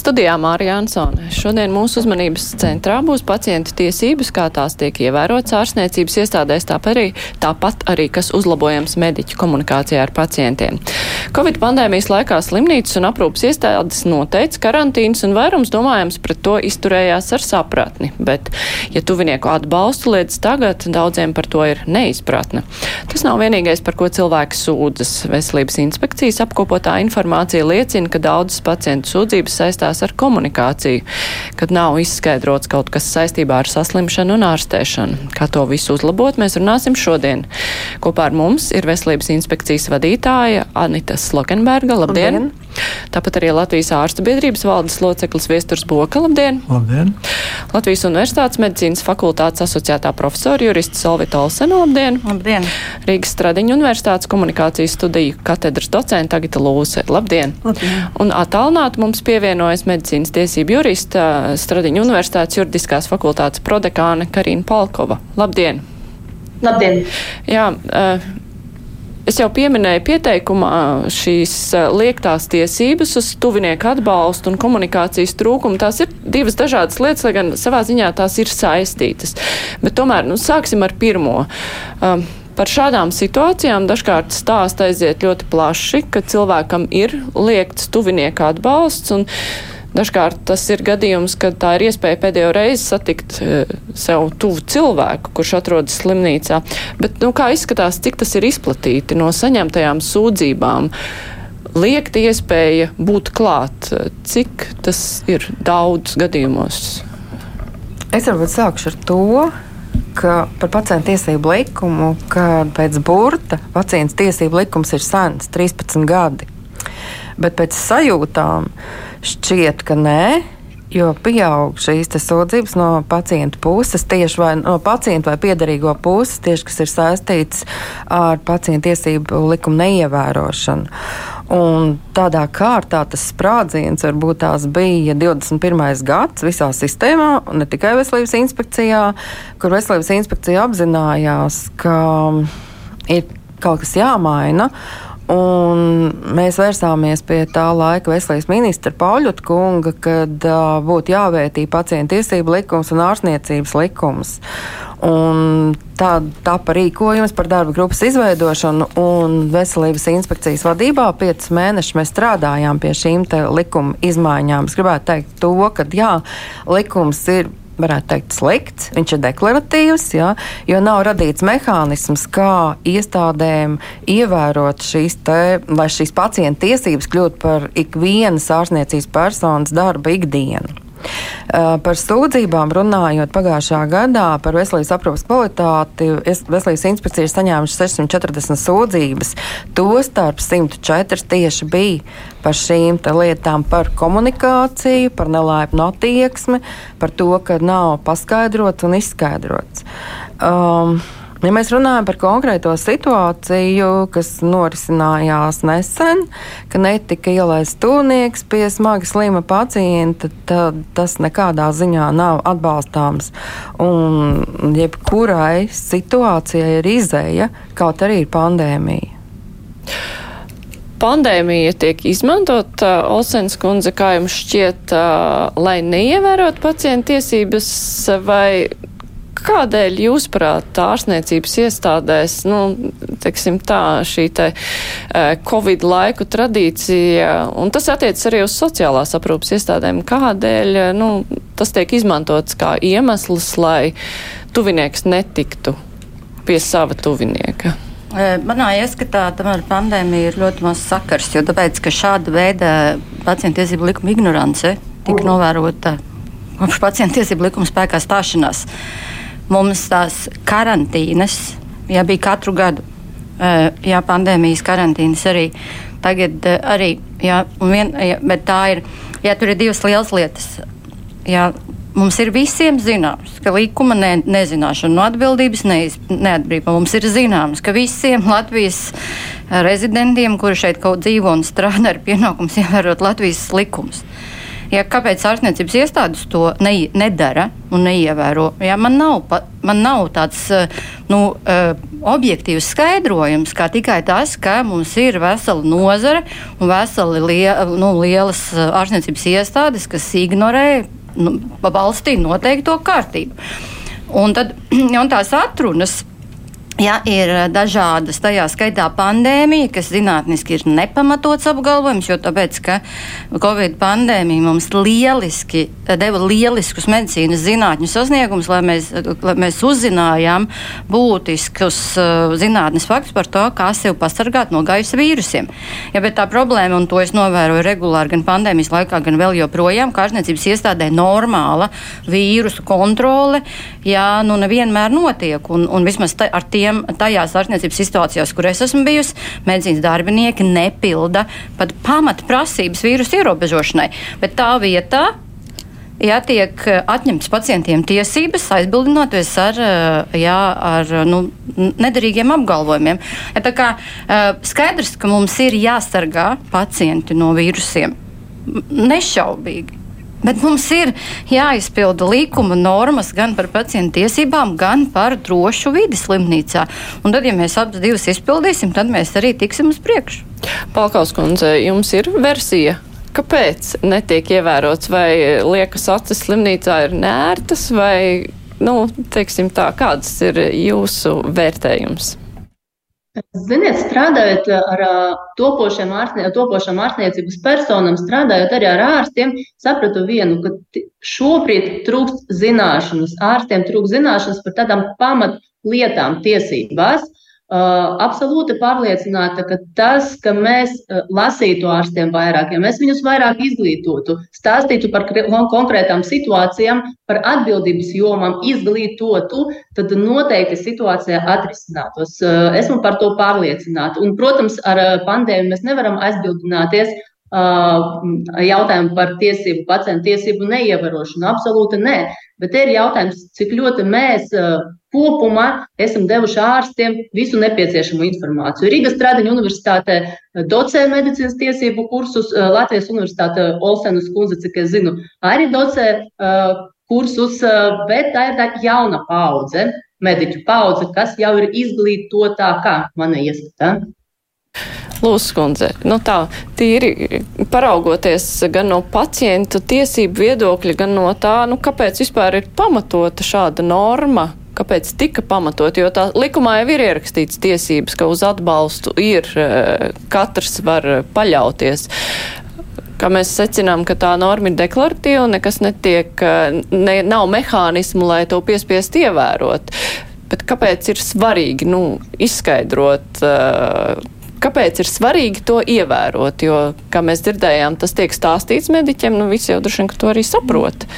Studijā Mārija Ansone. Šodien mūsu uzmanības centrā būs pacientu tiesības, kā tās tiek ievērotas ārstniecības iestādēs, tāpat arī, tāpat arī kas uzlabojams mediķu komunikācijā ar pacientiem. Covid pandēmijas laikā slimnīcas un aprūpas iestādes noteica karantīnas un vairums domājams pret to izturējās ar sapratni, bet, ja tuvinieku atbalstu liedz tagad, daudziem par to ir neizpratne. Tas nav vienīgais, par ko cilvēki sūdzas. Veselības inspekcijas apkopotā informācija liecina, ka daudzas pacientu sūdzības saistās saistās ar komunikāciju, kad nav izskaidrots kaut kas saistībā ar saslimšanu un ārstēšanu. Kā to visu uzlabot, mēs runāsim šodien. Kopā ar mums ir Veselības inspekcijas vadītāja Anita Slokenberga. Labdien! Labdien. Tāpat arī Latvijas ārstu biedrības valdes loceklis Viesturs Boka. Labdien! Labdien! Latvijas Universitātes medicīnas fakultātes asociētā profesora jurista Solvita Olsena. Labdien! Labdien! Rīgas Stradiņa Universitātes komunikācijas studiju katedras docenta Agita Lūse. Labdien! Labdien! Un attālināt mums pievienojas medicīnas tiesību jurista Stradiņa Universitātes juridiskās fakultātes prodekāne Karina Palkova. Labdien! Labdien! Jā, uh, Es jau pieminēju pieteikumā šīs liektās tiesības uz tuvinieku atbalstu un komunikācijas trūkumu. Tās ir divas dažādas lietas, lai gan savā ziņā tās ir saistītas. Bet tomēr, nu, sāksim ar pirmo. Um, Par šādām situācijām dažkārt stāst aiziet ļoti plaši, ka cilvēkam ir liekts tuvinieku atbalsts Dažkārt tas ir gadījums, kad tā ir iespēja pēdējo reizi satikt e, sev tuvu cilvēku, kurš atrodas slimnīcā. Bet, nu, kā izskatās, cik tas ir izplatīti no saņemtajām sūdzībām? Liekt iespēja būt klāt, cik tas ir daudz gadījumos? Es varbūt sākšu ar to, ka par pacientu tiesību likumu, kad pēc burta pacients tiesību likums ir sens, 13 gadi. Bet pēc sajūtām Šķiet, ka nē. Jo pieaug šīs sūdzības no pacienta puses, tieši vai no pacienta vai piedarīgo puses, tieši kas ir saistīts ar pacienta tiesību likumu neievērošanu. Un tādā kārtā tas sprādziens varbūt tās bija 21. gads visā sistēmā, ne tikai veselības inspekcijā, kur veselības inspekcija apzinājās, ka ir kaut kas jāmaina. Un mēs vērsāmies pie tā laika veselības ministra Pauļuta kunga, kad uh, būtu jāvērtī pacientu tiesību likums un ārstniecības likums. Un tā tapa rīkojums par darba grupas izveidošanu, un veselības inspekcijas vadībā piecus mēnešus mēs strādājām pie šīm likuma izmaiņām. Es gribētu teikt to, ka jā, likums ir varētu teikt, slikts, viņš ir deklaratīvs, ja, jo nav radīts mehānisms, kā iestādēm ievērot šīs, te, lai šīs pacienta tiesības kļūtu par ikvienas ārstniecības personas darba ikdienu. Par sūdzībām runājot, pagājušā gadā par veselības aprūpas kvalitāti veselības inspekcija ir saņēmuši 640 sūdzības. Tostarp 104 tieši bija par šīm lietām, par komunikāciju, par nelaipnu attieksmi, par to, ka nav paskaidrots un izskaidrots. Um, Ja mēs runājam par konkrēto situāciju, kas norisinājās nesen, ka netika ielaists tūnieks pie smagi slima pacienta, tad tas nekādā ziņā nav atbalstāms. Un jebkurai situācijai ir izēja, kaut arī ir pandēmija pandēmija tiek izmantot, uh, Olsens kundze, kā jums šķiet, uh, lai neievērot pacientu tiesības, vai Kādēļ, jūsuprāt, ārstniecības iestādēs, nu, teiksim tā, šī te uh, Covid laiku tradīcija, un tas attiecas arī uz sociālās aprūpas iestādēm, kādēļ, nu, tas tiek izmantots kā iemesls, lai tuvinieks netiktu pie sava tuvinieka? Manā ieskatā tam ar pandēmiju ir ļoti maz sakars, jo tāpēc, ka šāda veida pacientu tiesību likuma ignorance tika novērota kopš pacientu tiesību likuma spēkā stāšanās. Uh, Mums tās karantīnas jā, bija katru gadu. Jā, pandēmijas karantīnas arī. Tagad arī, jā, vien, jā, bet tā ir, jā, tur ir divas lielas lietas. Jā, mums ir visiem zināms, ka likuma ne, nezināšana no atbildības neiz, neatbrīva. Mums ir zināms, ka visiem Latvijas rezidentiem, kuri šeit kaut dzīvo un strādā, ir pienākums ievērot Latvijas likumus. Ja, kāpēc ārstniecības iestādes to ne, nedara un neievēro? Ja, man, nav, man nav tāds nu, objektīvs skaidrojums, kā tikai tas, ka mums ir vesela nozare un veseli lie, nu, lielas ārstniecības iestādes, kas ignorē nu, valstī noteikto kārtību. Un, tad, un tās atrunas Ja ir eh, dažādas, tajā skaitā pandēmija, kas zinātniski ir nepamatots apgalvojums, jo tāpēc, ka Covid pandēmija mums lieliski eh, deva lieliskus medicīnas zinātņu sasniegumus, lai mēs, lai mēs uzzinājām būtiskus uh, zinātnes faktus par to, kā sev pasargāt no gaisa vīrusiem. Ja, bet tā problēma, un to es novēroju regulāri gan pandēmijas laikā, gan vēl joprojām, kā ārstniecības iestādē normāla vīrusu kontrole, jā, nu nevienmēr notiek, un, un vismaz ar tiem tajās ārstniecības situācijās, kur es esmu bijusi, medicīnas darbinieki nepilda pat pamata prasības vīrusu ierobežošanai. Bet tā vietā ja tiek eh, atņemtas pacientiem tiesības, aizbildinoties ar, eh, jā, ar nu, nederīgiem apgalvojumiem. Ja, tā kā eh, skaidrs, ka mums ir jāsargā pacienti no vīrusiem. Nešaubīgi. Bet mums ir jāizpilda likuma normas gan par pacientu tiesībām, gan par drošu vidi slimnīcā. Un tad, ja mēs abas divas izpildīsim, tad mēs arī tiksim uz priekšu. Palkaus kundze, jums ir versija kāpēc netiek ievērots, vai liekas acis slimnīcā ir nērtas, vai, nu, teiksim tā, kāds ir jūsu vērtējums? Ziniet, strādājot ar topošiem ārstnie, topošām ārstniecības personām, strādājot arī ar ārstiem, sapratu vienu, ka šobrīd trūkst zināšanas. Ārstiem trūkst zināšanas par tādām pamatlietām tiesībās. Uh, absolūti pārliecināta, ka tas, ka mēs uh, lasītu ārstiem vairāk, ja mēs viņus vairāk izglītotu, stāstītu par konkrētām situācijām, par atbildības jomām, izglītotu, tad noteikti situācija atrisinātos. Uh, esmu par to pārliecināta. Un, protams, ar pandēmiju mēs nevaram aizbildināties jautājumu par tiesību, pacientu tiesību neievērošanu. Absolūti nē. Bet ir jautājums, cik ļoti mēs kopumā esam devuši ārstiem visu nepieciešamo informāciju. Rīgas Stradiņa universitātē docē medicīnas tiesību kursus, Latvijas universitāte Olsenas kundze, cik es zinu, arī docē kursus, bet tā ir tā jauna paudze, mediķu paudze, kas jau ir izglītotākā, mana ieskatā. Lūdzu, kundze, nu tā tīri paraugoties gan no pacientu tiesību viedokļa, gan no tā, nu kāpēc vispār ir pamatota šāda norma, kāpēc tika pamatot, jo tā likumā jau ir ierakstīts tiesības, ka uz atbalstu ir, eh, katrs var paļauties. Kā mēs secinām, ka tā norma ir deklaratīva un nekas netiek, eh, ne, nav mehānismu, lai to piespiest ievērot. Bet kāpēc ir svarīgi nu, izskaidrot, uh, kāpēc ir svarīgi to ievērot? Jo, kā mēs dzirdējām, tas tiek stāstīts mediķiem, nu visi jau droši vien to arī saprot.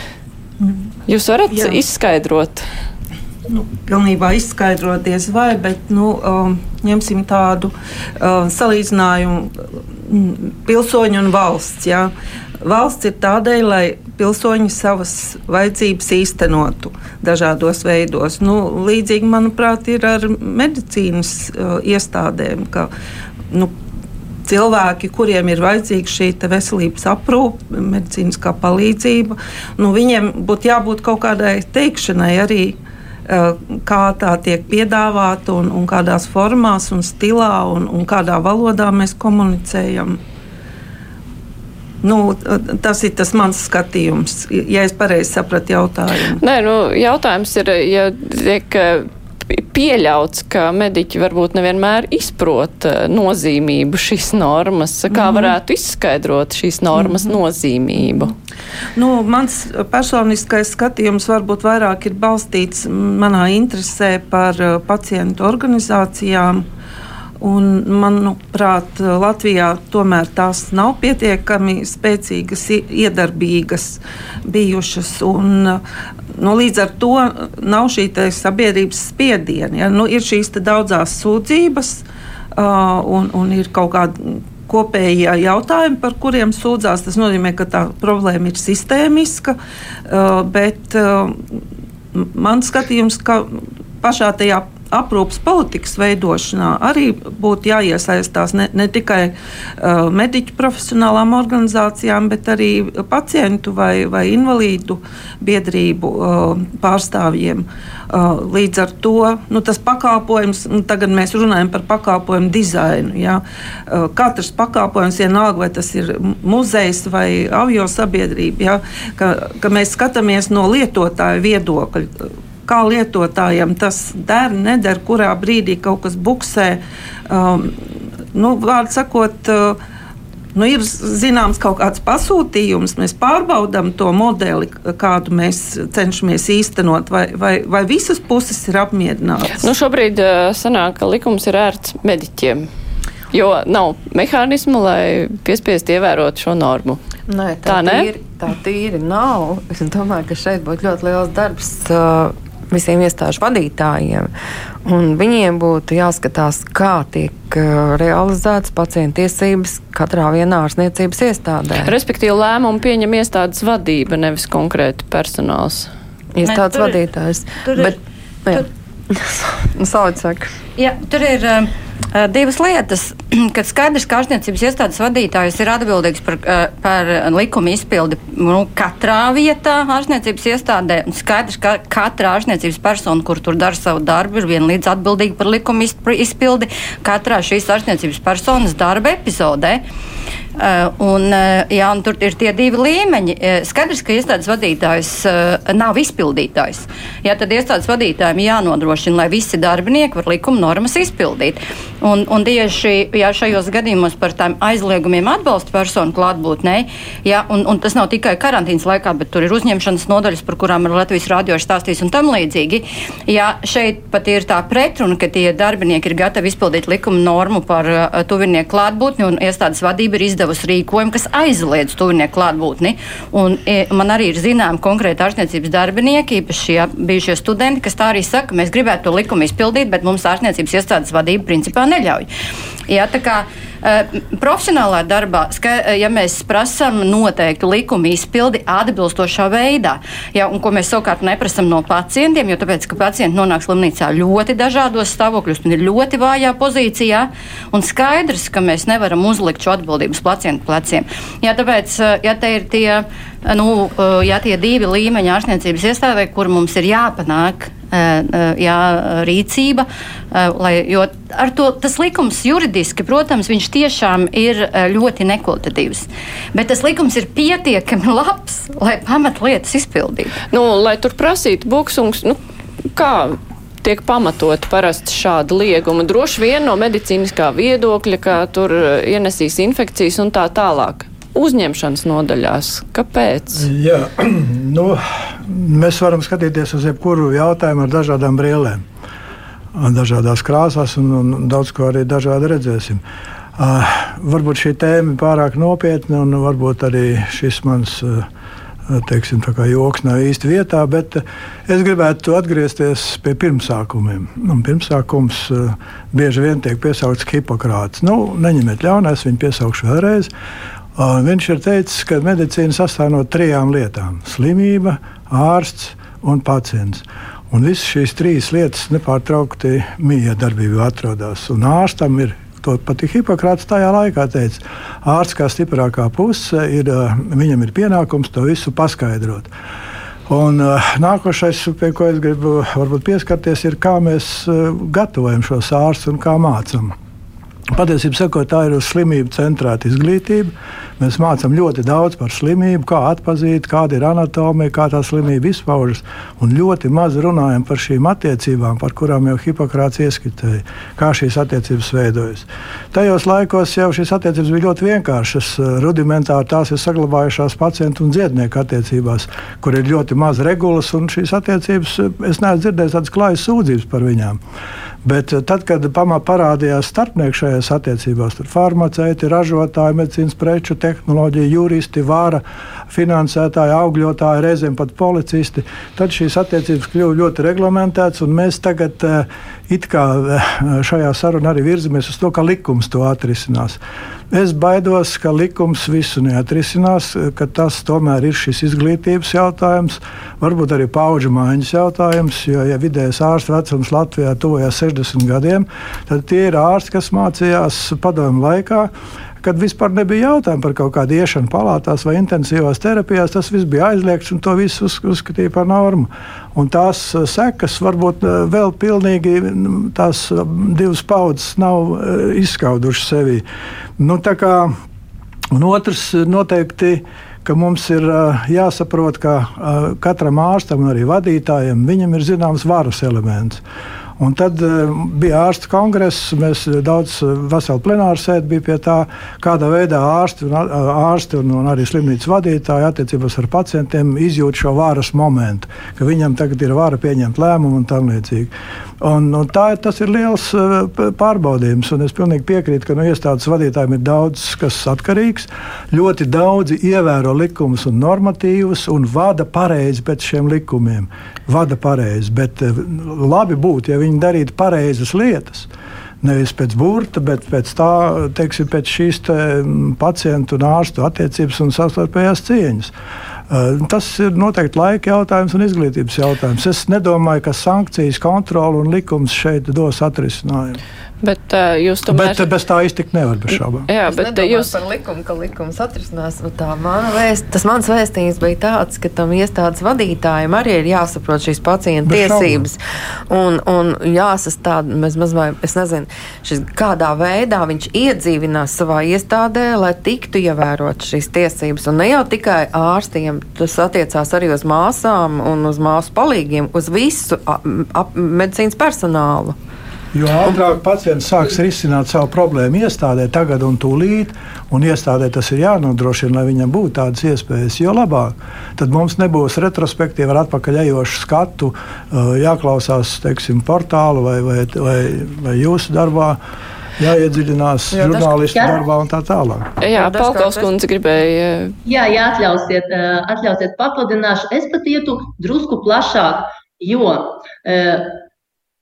Jūs varat Jā. izskaidrot? nu, pilnībā izskaidroties, vai, bet nu, um, ņemsim tādu um, salīdzinājumu mm, pilsoņu un valsts. Ja. Valsts ir tādēļ, lai pilsoņi savas vajadzības īstenotu dažādos veidos. Nu, līdzīgi, manuprāt, ir ar medicīnas uh, iestādēm. Ka, nu, cilvēki, kuriem ir vajadzīga šī veselības aprūpe, medicīniskā palīdzība, nu, viņiem būtu jābūt kaut kādai teikšanai arī Eh, kā tā tiek piedāvāta un, un kādās formās un stilā un, un kādā valodā mēs komunicējam. Nu, tas ir tas mans skatījums, ja es pareizi sapratu jautājumu. Nē, nu, jautājums ir, ja tiek pieļauts, ka mediķi varbūt nevienmēr izprot eh, nozīmību šīs normas. Kā mm -hmm. varētu izskaidrot šīs normas mm -hmm. nozīmību? Nu, mans personiskais skatījums varbūt vairāk ir balstīts manā interesē par eh, pacientu organizācijām. Un, manuprāt, Latvijā tomēr tās nav pietiekami spēcīgas, iedarbīgas bijušas. Un, nu, līdz ar to nav šī sabiedrības spiediena. Ja? Nu, ir šīs daudzas sūdzības uh, un, un ir kaut kāda kopējie jautājumi, par kuriem sūdzās. Tas nozīmē, ka tā problēma ir sistēmiska, bet uh, man skatījums, ka pašā tajā aprūpas politikas veidošanā arī būtu jāiesaistās ne, ne tikai uh, mediķu profesionālām organizācijām, bet arī pacientu vai, vai invalīdu biedrību uh, pārstāvjiem. Uh, līdz ar to nu, tas pakalpojums, nu, tagad mēs runājam par pakalpojumu dizainu. Ja? Uh, katrs pakalpojums, vienalga vai tas ir muzejs vai avio sabiedrība, ja? ka, ka mēs skatāmies no lietotāja viedokļa kā lietotājam tas der, neder, kurā brīdī kaut kas buksē. Um, nu, Vārds sakot, uh, nu, ir zināms kaut kāds pasūtījums, mēs pārbaudām to modeli, kādu mēs cenšamies īstenot, vai, vai, vai visas puses ir apmierinātas. Nu, šobrīd uh, sanāk, ka likums ir ērts mediķiem. Jo nav mehānismu, lai piespiestu ievērot šo normu. Nē, tā, tā, tīri, tā tīri nav. Es domāju, ka šeit būtu ļoti liels darbs uh, visiem iestāžu vadītājiem. Un viņiem būtu jāskatās, kā tiek uh, realizētas pacienta tiesības katrā vienā ārstniecības iestādē. Respektīvi, lēmumu pieņem iestādes vadība, nevis konkrēti personāls. Iestādes ne, vadītājs. Tur ir, Bet, tur, Nu, Saucāk. Ja, tur ir uh, divas lietas. Kad skaidrs, ka ārstniecības iestādes vadītājs ir atbildīgs par, uh, par likuma izpildi nu, katrā vietā ārstniecības iestādē, skaidrs, ka katra ārstniecības persona, kur tur dara savu darbu, ir vienlīdz atbildīga par likuma izpildi katrā šīs ārstniecības personas darba epizodē. Uh, un, uh, jā, un tur ir tie divi līmeņi. Uh, skaidrs, ka iestādes vadītājs nav izpildītājs. Jā, tad iestādes vadītājiem jānodrošina, lai visi darbinieki var likuma normas izpildīt. Un, un tieši jā, šajos gadījumos par tām aizliegumiem atbalsta personu klātbūtnē, jā, un, un tas nav tikai karantīnas laikā, bet tur ir uzņemšanas nodaļas, par kurām ir Latvijas radio stāstījis un tam līdzīgi. Jā, šeit pat ir tā pretruna, ka tie darbinieki ir gatavi izpildīt likuma normu par uh, tuvinieku klātbūtni un iestādes vadība ir izdevusi izdevusi rīkojumu, kas aizliedz tuvinieku klātbūtni. Un, e, man arī ir zināmi konkrēti ārstniecības darbinieki, īpaši šie bijušie studenti, kas tā arī saka, mēs gribētu to likumu izpildīt, bet mums ārstniecības iestādes vadība principā neļauj. Jā, tā kā profesionālā darbā, eh, ja mēs prasām noteiktu likumu izpildi atbilstošā veidā, ja, un ko mēs savukārt neprasām no pacientiem, jo tāpēc, ka pacienti nonāk slimnīcā ļoti dažādos stāvokļos un ir ļoti vājā pozīcijā, un skaidrs, ka mēs nevaram uzlikt šo atbildību uz pacientu pleciem. Ja, tāpēc, eh, ja te ir tie, nu, ja tie divi līmeņi ārstniecības iestādē, kur mums ir jāpanāk jā, rīcība. Lai, jo to tas likums juridiski, protams, viņš tiešām ir ļoti nekvalitatīvs. Bet tas likums ir pietiekami labs, lai pamatlietas izpildītu. Nu, lai tur prasītu buksungs, nu, kā tiek pamatot parasti šāda lieguma. Droši vien no medicīniskā viedokļa, ka tur ienesīs infekcijas un tā tālāk uzņemšanas nodaļās. Kāpēc? Jā, nu, mēs varam skatīties uz jebkuru jautājumu ar dažādām brīvlēm, dažādās krāsās, un, un daudz ko arī dažādi redzēsim. Uh, varbūt šī tēma ir pārāk nopietna, un varbūt arī šis mans uh, teiksim, joks nav īsti vietā, bet es gribētu atgriezties pie pirmsākumiem. Un pirmsākums uh, bieži vien tiek piesaukts Hipokrāts. Nu, neņemiet ļaunā, es viņu piesaukšu vēlreiz. Un viņš ir teicis, ka medicīna sastāv no trijām lietām - slimība, ārsts un pacients. Un visas šīs trīs lietas nepārtraukti miedarbībā atrodas. Un ārstam ir to pat Hipokrāts tajā laikā teica, ārsts kā stiprākā puse, ir, viņam ir pienākums to visu paskaidrot. Un, nākošais, pie ko es gribu pieskarties, ir, kā mēs gatavojam šos ārstus un kā mācām. Patiesībā sakot, tā ir uz slimību centrēta izglītība. Mēs mācām ļoti daudz par slimību, kā atzīt, kāda ir anatomija, kā tā slimība izpaužas. Un ļoti maz runājam par šīm attiecībām, par kurām jau Hipokrāts ieskicēja, kā šīs attiecības veidojas. Tajos laikos jau šīs attiecības bija ļoti vienkāršas. Rudimentāri tās ir saglabājušās pacientu un dziednieku attiecībās, kur ir ļoti maz regulas, un šīs attiecības es neesmu dzirdējis tādas klājas sūdzības par viņām. Bet eh, tad, kad parādījās starpnieki šajās attiecībās, tur farmaceiti, ražotāji, medicīnas preču, tehnoloģija, juristi, vāra, finansētāji, augļotāji, reizēm pat policisti, tad šīs attiecības kļuva ļoti reglamentētas. Mēs tagad eh, it kā eh, šajā sarunā arī virzamies uz to, ka likums to atrisinās. Es baidos, ka likums visu neatrisinās, ka tas tomēr ir šis izglītības jautājums, varbūt arī paudžu maiņas jautājums. Jo, ja vidējais ārsta vecums Latvijā tuvojas 60 gadiem, tad tie ir ārsti, kas mācījās padomu laikā kad vispār nebija jautājumu par kaut kādu iešanu palātās vai intensīvās terapijās. Tas viss bija aizliegts un to visu uz, uzskatīja par normu. Un tās uh, sekas varbūt uh, vēl pilnīgi tās uh, divas paudzes nav izskaudušas sevi. Nu, kā, un otrs noteikti ka mums ir uh, jāsaprot, ka uh, katram ārstam un arī vadītājam ir zināms varas elements. Un tad uh, bija ārsta kongress, mēs daudz veselu plenāru sēdi bija pie tā, kādā veidā ārsti un, ārsti un, un arī slimnīcas vadītāji attiecībās ar pacientiem izjūt šo varas momentu, ka viņam tagad ir vara pieņemt lēmumu un tam līdzīgi. Un, un tā, tas ir liels pārbaudījums, un es pilnīgi piekrītu, ka no iestādes vadītājiem ir daudz kas atkarīgs. Ļoti daudzi ievēro likumus un normatīvus un vada pareizi pēc šiem likumiem. Vada pareizi, bet labi būtu, ja viņi darītu pareizas lietas. Nevis pēc burta, bet pēc, tā, teiksim, pēc šīs te pacientu un ārstu attiecības un savstarpējās cieņas. Tas ir noteikti laika jautājums un izglītības jautājums. Es nedomāju, ka sankcijas, kontrole un likums šeit dos atrisinājumu. Bet uh, jūs tomēr. Bet bez tā iztikt nevar bez šaubām. Jā, es bet jūs. Par likumu, ka likums atrisinās. Tā mana vēst, tas mans vēstījums bija tāds, ka tam iestādes vadītājiem arī ir jāsaprot šīs pacienta bez tiesības. Un, un jāsastāv, mēs mazliet, es nezinu, šis, kādā veidā viņš iedzīvinās savā iestādē, lai tiktu ievērot šīs tiesības. Un ne jau tikai ārstiem, tas attiecās arī uz māsām un uz māsu palīgiem, uz visu ap, ap, medicīnas personālu. Jo ātrāk pacients sāks risināt savu problēmu iestādē, tagad un tūlīt, un iestādē tas ir jānodrošina, lai viņam būtu tādas iespējas, jo labāk. Tad mums nebūs retrospektīvi ar atpakaļejošu skatu, jāklausās teiksim, portālu vai, vai, vai, vai jūsu darbā jāiedziļinās jā, žurnālistu jā. darbā un tā tālāk. Jā, Palkaus kundze gribēja. Jā, jā atļausiet, atļausiet papildināšu. Es pat ietu drusku plašāk, jo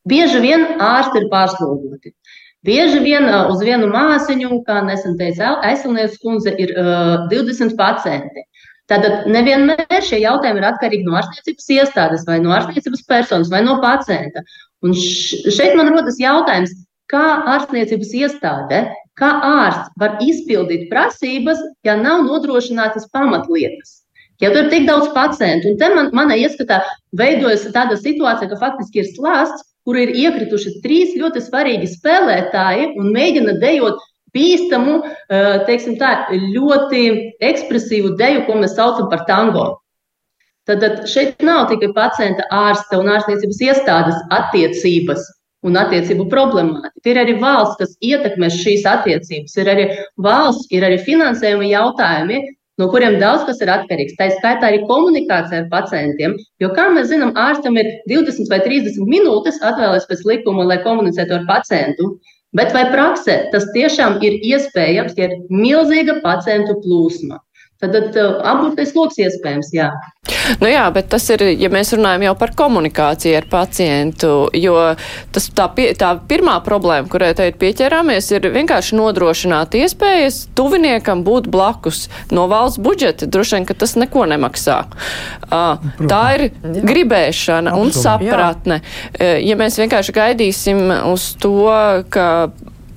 Bieži vien ārsti ir pārslogoti. Bieži vien uz vienu māsiņu, kā nesen teica aizsardzības kundze, ir uh, 20 pacienti. Tātad nevienmēr šie jautājumi ir atkarīgi no ārstniecības iestādes, vai no ārstniecības personas, vai no pacienta. Un šeit man rodas jautājums, kā ārstniecības iestāde, kā ārsts var izpildīt prasības, ja nav nodrošinātas pamatlietas. Ja tur ir tik daudz pacientu, un te man, manā ieskatā veidojas tāda situācija, ka faktiski ir slāsts, kur ir iekrituši trīs ļoti svarīgi spēlētāji un mēģina dejot bīstamu, eh, teiksim tā, ļoti ekspresīvu deju, ko mēs saucam par tango. Tad, tad šeit nav tikai pacienta ārsta un ārstniecības iestādes attiecības un attiecību problemātika. Ir arī valsts, kas ietekmē šīs attiecības, ir arī valsts, ir arī finansējuma jautājumi, no kuriem daudz kas ir atkarīgs. Tā skaitā arī komunikācija ar pacientiem. Jo, kā mēs zinām, ārstam ir 20 vai 30 minūtes atvēlēts pēc likuma, lai komunicētu ar pacientu. Bet vai praksē tas tiešām ir iespējams, ja ir milzīga pacientu plūsma? Tad, tad apgūtais lokus iespējams, jā. Nu jā, bet tas ir, ja mēs runājam jau par komunikāciju ar pacientu, jo tas tā, pie, tā pirmā problēma, kurai te ir pieķerāmies, ir vienkārši nodrošināt iespējas tuviniekam būt blakus no valsts budžeta. Droši vien, ka tas neko nemaksā. Uh, tā ir gribēšana un sapratne. Uh, ja mēs vienkārši gaidīsim uz to, ka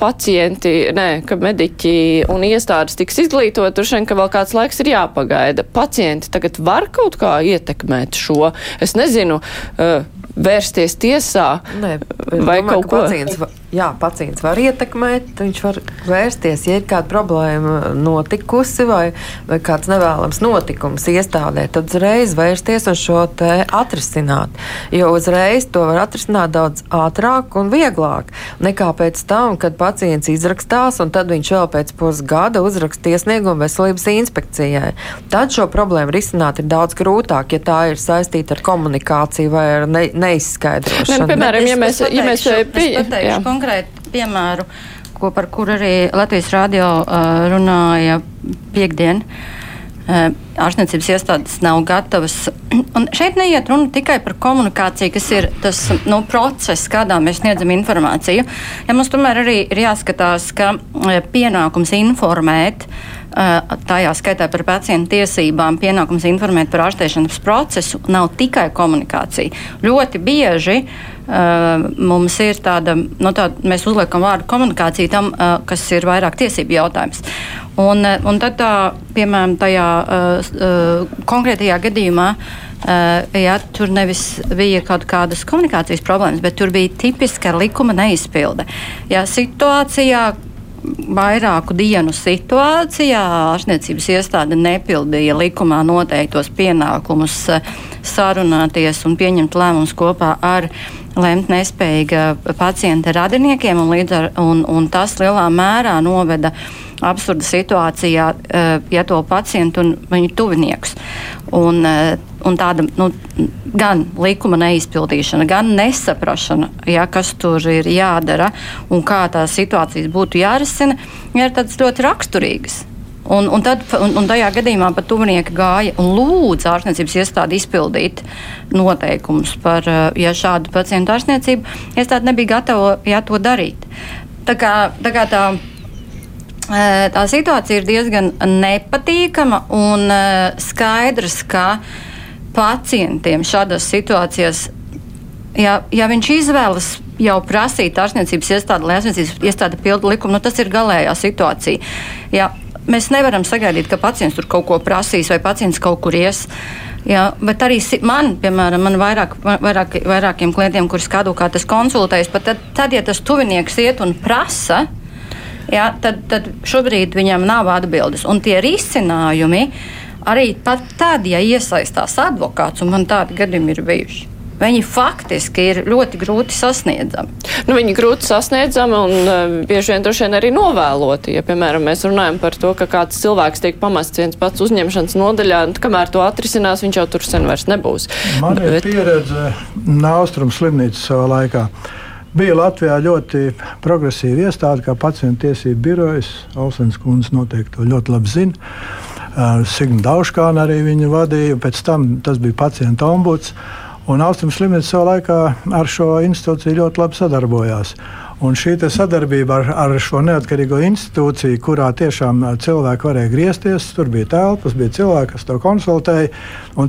pacienti, nē, ka mediķi un iestādes tiks izglītot, droši vien, ka vēl kāds laiks ir jāpagaida. Pacienti tagad var kaut kā ietekmēt šo, es nezinu, uh, vērsties tiesā Nē, vai domāju, kaut ko tādu jā, pacients var ietekmēt, viņš var vērsties, ja ir kāda problēma notikusi vai, vai kāds nevēlams notikums iestādē, tad uzreiz vērsties un šo te atrisināt. Jo uzreiz to var atrisināt daudz ātrāk un vieglāk nekā pēc tam, kad pacients izrakstās un tad viņš vēl pēc pusgada uzraksta iesniegumu veselības inspekcijai. Tad šo problēmu risināt ir daudz grūtāk, ja tā ir saistīta ar komunikāciju vai ar ne, neizskaidrošanu. Ne, piemēram, ja mēs, ja mēs pie, konkrētu piemēru, ko, par kuru arī Latvijas radio uh, runāja piekdien. ārstniecības iestādes nav gatavas. Un šeit neiet runa tikai par komunikāciju, kas ir tas nu, process, kādā mēs sniedzam informāciju. Ja mums tomēr arī ir jāskatās, ka pienākums informēt tajā skaitā par pacientu tiesībām, pienākums informēt par ārstēšanas procesu nav tikai komunikācija. Ļoti bieži uh, mums ir tāda, nu, tāda, mēs uzliekam vārdu komunikācija tam, uh, kas ir vairāk tiesību jautājums. Un, un tad, tā, piemēram, tajā uh, konkrētajā gadījumā, uh, ja tur nevis bija kaut kādas komunikācijas problēmas, bet tur bija tipiska likuma neizpilde. Ja situācijā, vairāku dienu situācijā ārstniecības iestāde nepildīja likumā noteiktos pienākumus eh, sarunāties un pieņemt lēmumus kopā ar lemt nespējīga pacienta radiniekiem, un, ar, un, un tas lielā mērā noveda absurda situācijā, eh, ja to pacientu un viņu tuviniekus. Un, eh, un tāda nu, gan likuma neizpildīšana, gan nesaprašana, ja, kas tur ir jādara un kā tās situācijas būtu jārisina, ir tādas ļoti raksturīgas. Un, un, tad, un, un tajā gadījumā pat tuvinieki gāja un lūdza ārstniecības iestādi izpildīt noteikumus par eh, ja šādu pacientu ārstniecību. Iestāde nebija gatava ja, to darīt. Tā kā, tā kā tā tā situācija ir diezgan nepatīkama un skaidrs, ka pacientiem šādās situācijās, ja, ja viņš izvēlas jau prasīt ārstniecības iestādi, lai ārstniecības iestāde pildu likumu, nu, tas ir galējā situācija. Ja, mēs nevaram sagaidīt, ka pacients tur kaut ko prasīs vai pacients kaut kur ies. Jā, bet arī man, piemēram, man vairāk, vairāk, vairākiem klientiem, kurus kādu kā tas konsultējas, pat tad, tad, ja tas tuvinieks iet un prasa, ja, tad, tad šobrīd viņam nav atbildes. Un tie risinājumi arī pat tad, ja iesaistās advokāts, un man tādi gadījumi ir bijuši. Viņi faktiski ir ļoti grūti sasniedzami. Nu, viņi ir grūti sasniedzami un uh, bieži vien droši vien arī novēloti. Ja, piemēram, mēs runājam par to, ka kāds cilvēks tiek pamests viens pats uzņemšanas nodaļā, un kamēr to atrisinās, viņš jau tur sen vairs nebūs. Man ir Bet... pieredze Austrum slimnīcas savā laikā. Bija Latvijā ļoti progresīva iestāde, kā pacientu tiesību birojas. Olsens kundze noteikti to ļoti labi zina. Uh, Signa Dauškāna arī viņa vadīja, pēc tam tas bija pacienta ombuds. Un Austrums slimnīca savā laikā ar šo institūciju ļoti labi sadarbojās. Un šī sadarbība ar, ar šo neatkarīgo institūciju, kurā tiešām cilvēki varēja griezties, tur bija telpas, bija cilvēki, kas to konsultēja.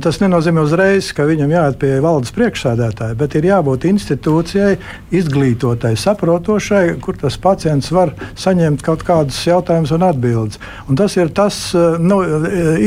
Tas nenozīmē uzreiz, ka viņam jāiet pie valdes priekšsēdētāja, bet ir jābūt institūcijai, izglītotai, saprotošai, kur tas pacients var saņemt kaut kādus jautājumus un atbildes. Un tas ir tas nu,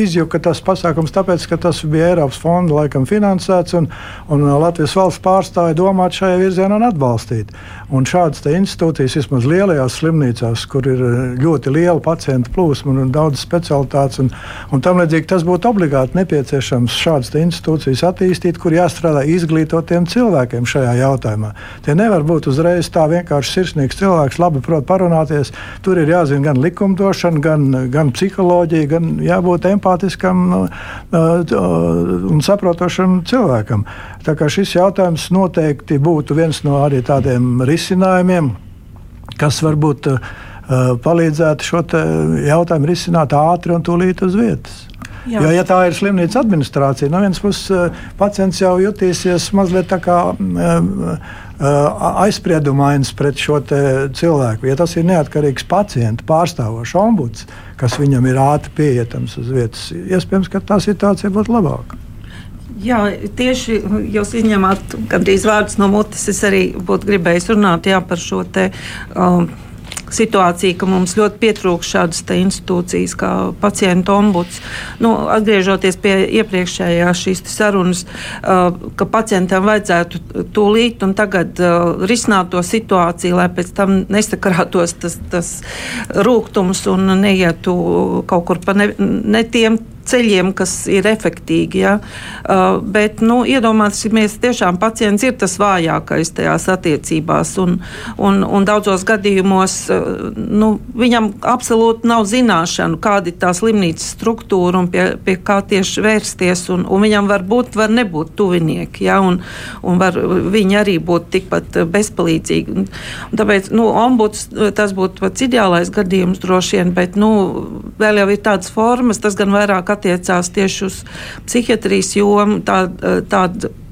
izjuka tas pasākums, tāpēc, ka tas bija Eiropas fonda laikam finansēts un, un Latvijas valsts pārstāja domāt šajā virzienā un atbalstīt. Un šādas institūcijas, vismaz lielajās slimnīcās, kur ir eh, ļoti liela pacientu plūsma un daudz specialitātes, un, un tam līdzīgi tas būtu obligāti nepieciešams šādas institūcijas attīstīt, kur jāstrādā izglītotiem cilvēkiem šajā jautājumā. Tie nevar būt uzreiz tā vienkārši sirsnīgs cilvēks, labi prot parunāties. Tur ir jāzina gan likumdošana, gan, gan psiholoģija, gan jābūt empātiskam uh, un saprotošam cilvēkam. Tā kā šis jautājums noteikti būtu viens no tādiem risinājumiem, kas varbūt uh, palīdzētu šo jautājumu risināt ātri un tūlīt uz vietas. Jā. Jo, ja tā ir slimnīcas administrācija, no vienas puses uh, pacients jau jutīsies mazliet tā kā uh, aizspriedumains pret šo cilvēku. Ja tas ir neatkarīgs pacients, pārstāvošs ombuds, kas viņam ir ātri pieejams uz vietas, iespējams, ka tā situācija būtu labāka. Jā, tieši jūs izņemat gandrīz vārdus no mutes. Es arī būtu gribējis runāt jā, par šo te. Um, situācija, ka mums ļoti pietrūkst šādas institūcijas, kā pacienta ombuds. Nu, atgriežoties pie iepriekšējās šīs sarunas, uh, ka pacientam vajadzētu tūlīt un tagad uh, risināt to situāciju, lai pēc tam nesakarātos tas, tas rūkums un neietu kaut kur pa ne, ne tiem ceļiem, kas ir efektīgi. Ja? Uh, bet nu, iedomāsimies, tiešām pacients ir tas vājākais tajās attiecībās. Un, un, un daudzos gadījumos uh, nu, viņam absolūti nav zināšanu, kāda ir tā slimnīcas struktūra un pie, pie kā tieši vērsties. Un, un viņam var būt, var nebūt tuvinieki. Ja? Un, un var, viņi arī būt tikpat bezpalīdzīgi. Tāpēc nu, ombuds tas būtu pats ideālais gadījums droši vien, bet nu, vēl jau ir tādas formas, tas gan vairāk attiecās tieši uz psihiatrijas jomu, tā,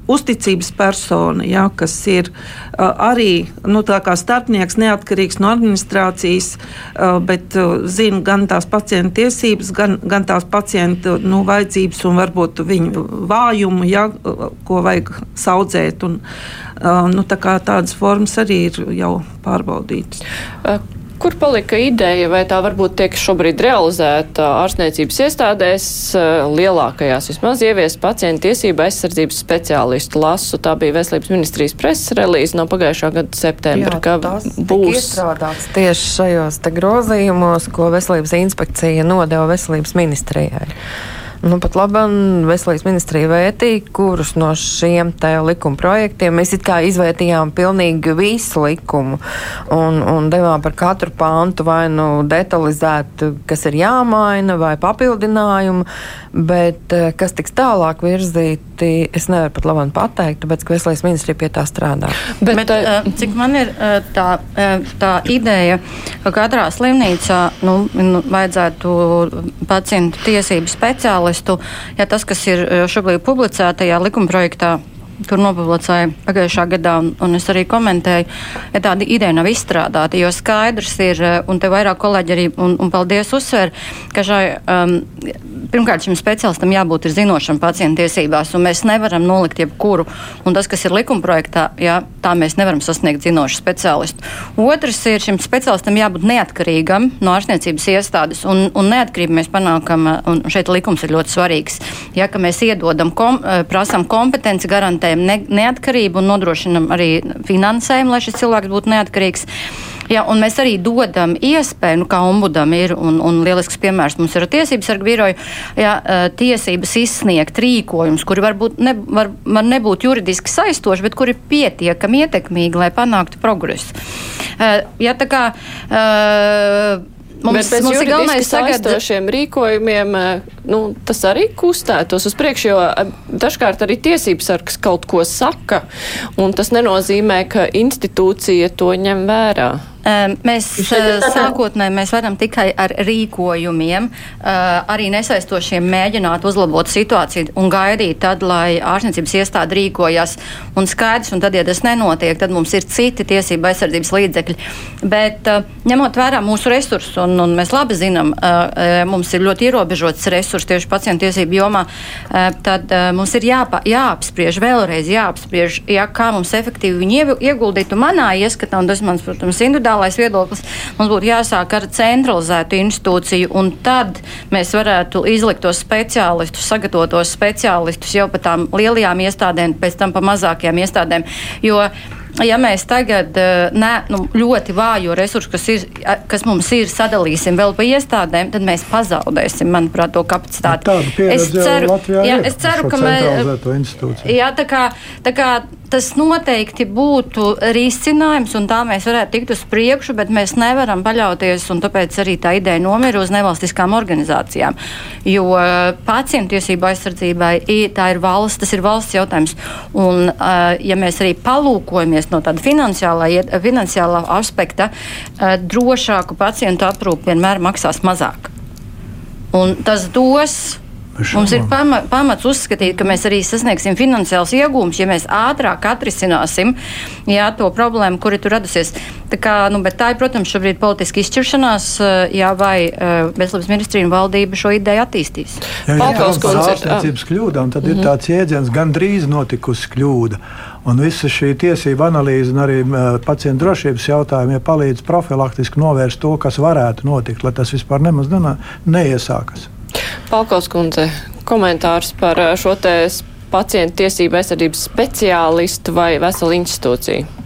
uzticības persona, ja, kas ir uh, arī nu, starpnieks, neatkarīgs no administrācijas, uh, bet uh, zina gan tās pacienta tiesības, gan, gan tās pacienta nu, vajadzības un varbūt viņu vājumu, ja, ko vajag saudzēt. Un, uh, nu, tā tādas formas arī ir jau pārbaudītas. Kur palika ideja, vai tā varbūt tiek šobrīd realizēta ārstniecības iestādēs, eh, lielākajās vismaz ievies pacientu tiesību aizsardzības speciālistu lasu? Tā bija Veselības ministrijas preses relīze no pagājušā gada septembra, Jā, ka būs iestrādāts tieši šajos grozījumos, ko Veselības inspekcija nodeva Veselības ministrijai. Nu, pat labi, veselības ministrija vērtīja, kurus no šiem likuma projektiem mēs izvērtījām pilnīgi visu likumu un, un devām par katru pāntu vai nu detalizētu, kas ir jāmaina, vai papildinājumu, bet eh, kas tiks tālāk virzīti, es nevaru pat labāk pateikt, tāpēc, ka veselības ministrija pie tā strādā. Bet, bet uh, cik man ir tā, tā ideja, ka katrā slimnīcā nu, nu, vajadzētu pacientu tiesību speciālistu ja tas, kas ir šobrīd publicētajā likumprojektā, tur nopublicēja pagājušā gadā, un, un es arī komentēju, ja tāda ideja nav izstrādāta, jo skaidrs ir, eh, un te vairāk kolēģi arī, un, un paldies uzsver, ka šai, um, pirmkārt, šim speciālistam jābūt zinošam pacientu tiesībās, un mēs nevaram nolikt jebkuru, un tas, kas ir likumprojektā, jā, tā mēs nevaram sasniegt zinošu speciālistu. Otrs ir, šim speciālistam jābūt neatkarīgam no ārstniecības iestādes, un, un neatkarību mēs panākam, un šeit likums ir ļoti svarīgs, ja, ka mēs iedodam, kom, eh, prasam kompetenci, garantējam, garantējam ne, neatkarību un nodrošinam arī finansējumu, lai šis cilvēks būtu neatkarīgs. Jā, un mēs arī dodam iespēju, nu, kā ombudam ir, un, un lielisks piemērs mums ir tiesības sarga biroja, jā, tiesības izsniegt rīkojumus, kuri varbūt ne, var, var nebūt juridiski saistoši, bet kuri ir pietiekami ietekmīgi, lai panāktu progresu. Jā, tā kā. Uh, Mums, Bet mums ir galvenais tagad šiem rīkojumiem, nu, tas arī kustētos uz priekšu, jo dažkārt arī tiesības sargs kaut ko saka, un tas nenozīmē, ka institūcija to ņem vērā. Mēs sākotnēji mēs varam tikai ar rīkojumiem, arī nesaistošiem mēģināt uzlabot situāciju un gaidīt tad, lai ārstniecības iestāde rīkojas un skaidrs, un tad, ja tas nenotiek, tad mums ir citi tiesība aizsardzības līdzekļi. Bet ņemot vērā mūsu resursus, un, un mēs labi zinām, mums ir ļoti ierobežots resurs tieši pacientu tiesību jomā, tad mums ir jāpa, jāapspriež vēlreiz, jāapspriež, jā, kā mums efektīvi viņu ieguldīt. Un manā ieskatā, un tas mans, protams, individuāli liberālais viedoklis, mums būtu jāsāk ar centralizētu institūciju, un tad mēs varētu izlikt tos speciālistus, sagatavot tos speciālistus jau pa tām lielajām iestādēm, pēc tam pa mazākajām iestādēm. Jo ja mēs tagad eh, ne, nu, ļoti vājo resursu, kas, ir, kas mums ir, sadalīsim vēl pa iestādēm, tad mēs pazaudēsim, manuprāt, to kapacitāti. Es ceru, jā, es ceru ka mēs. Jā, tā kā, tā kā tas noteikti būtu risinājums, un tā mēs varētu tikt uz priekšu, bet mēs nevaram paļauties, un tāpēc arī tā ideja nomira uz nevalstiskām organizācijām. Jo pacientu tiesību aizsardzībai tā ir valsts, tas ir valsts jautājums. Un, ja mēs arī palūkojamies no tāda finansiālā, finansiālā aspekta, drošāku pacientu aprūpi vienmēr maksās mazāk. Un tas dos Mums ir pama, pamats uzskatīt, ka mēs arī sasniegsim finansiāls iegūmus, ja mēs ātrāk atrisināsim jā, to problēmu, kuri tur radusies. Tā, kā, nu, tā ir, protams, šobrīd politiska izšķiršanās, jā, vai uh, Veselības ministrija un valdība šo ideju attīstīs. Ja Paldies, ka kļūda, un tad mm -hmm. ir mhm. tāds jēdziens gandrīz notikusi kļūda. Un visa šī tiesība analīze un arī uh, pacientu drošības jautājumi ja palīdz profilaktiski novērst to, kas varētu notikt, lai tas vispār nemaz neiesākas. Palkaus kundze, komentārs par šo te pacientu tiesību aizsardzības speciālistu vai veselu institūciju?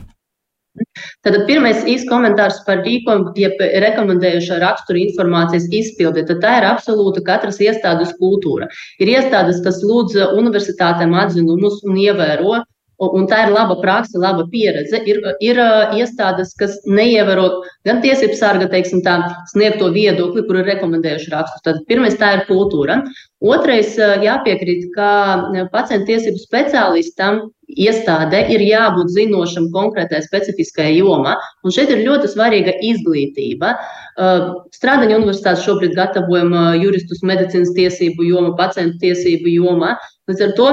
Tad pirmais īsts komentārs par rīkojumu, ja rekomendējušā rakstura informācijas izpildi, tad tā ir absolūta katras iestādes kultūra. Ir iestādes, kas lūdz universitātēm atzinumus un ievēro Un tā ir laba praksa, laba pieredze. Ir, ir iestādes, kas neievēro gan tiesību sarga teiksim, tā, sniegto viedokli, kur ir rekomendējuši rakstus. Tad pirmais tā ir kultūra. Otrais jāpiekrīt, ka pacientu tiesību speciālistam iestādē ir jābūt zinošam konkrētai specifiskajai jomā. Un šeit ir ļoti svarīga izglītība. Strādaņa universitāte šobrīd gatavojam juristus medicīnas tiesību jomā, pacientu tiesību jomā. Līdz ar to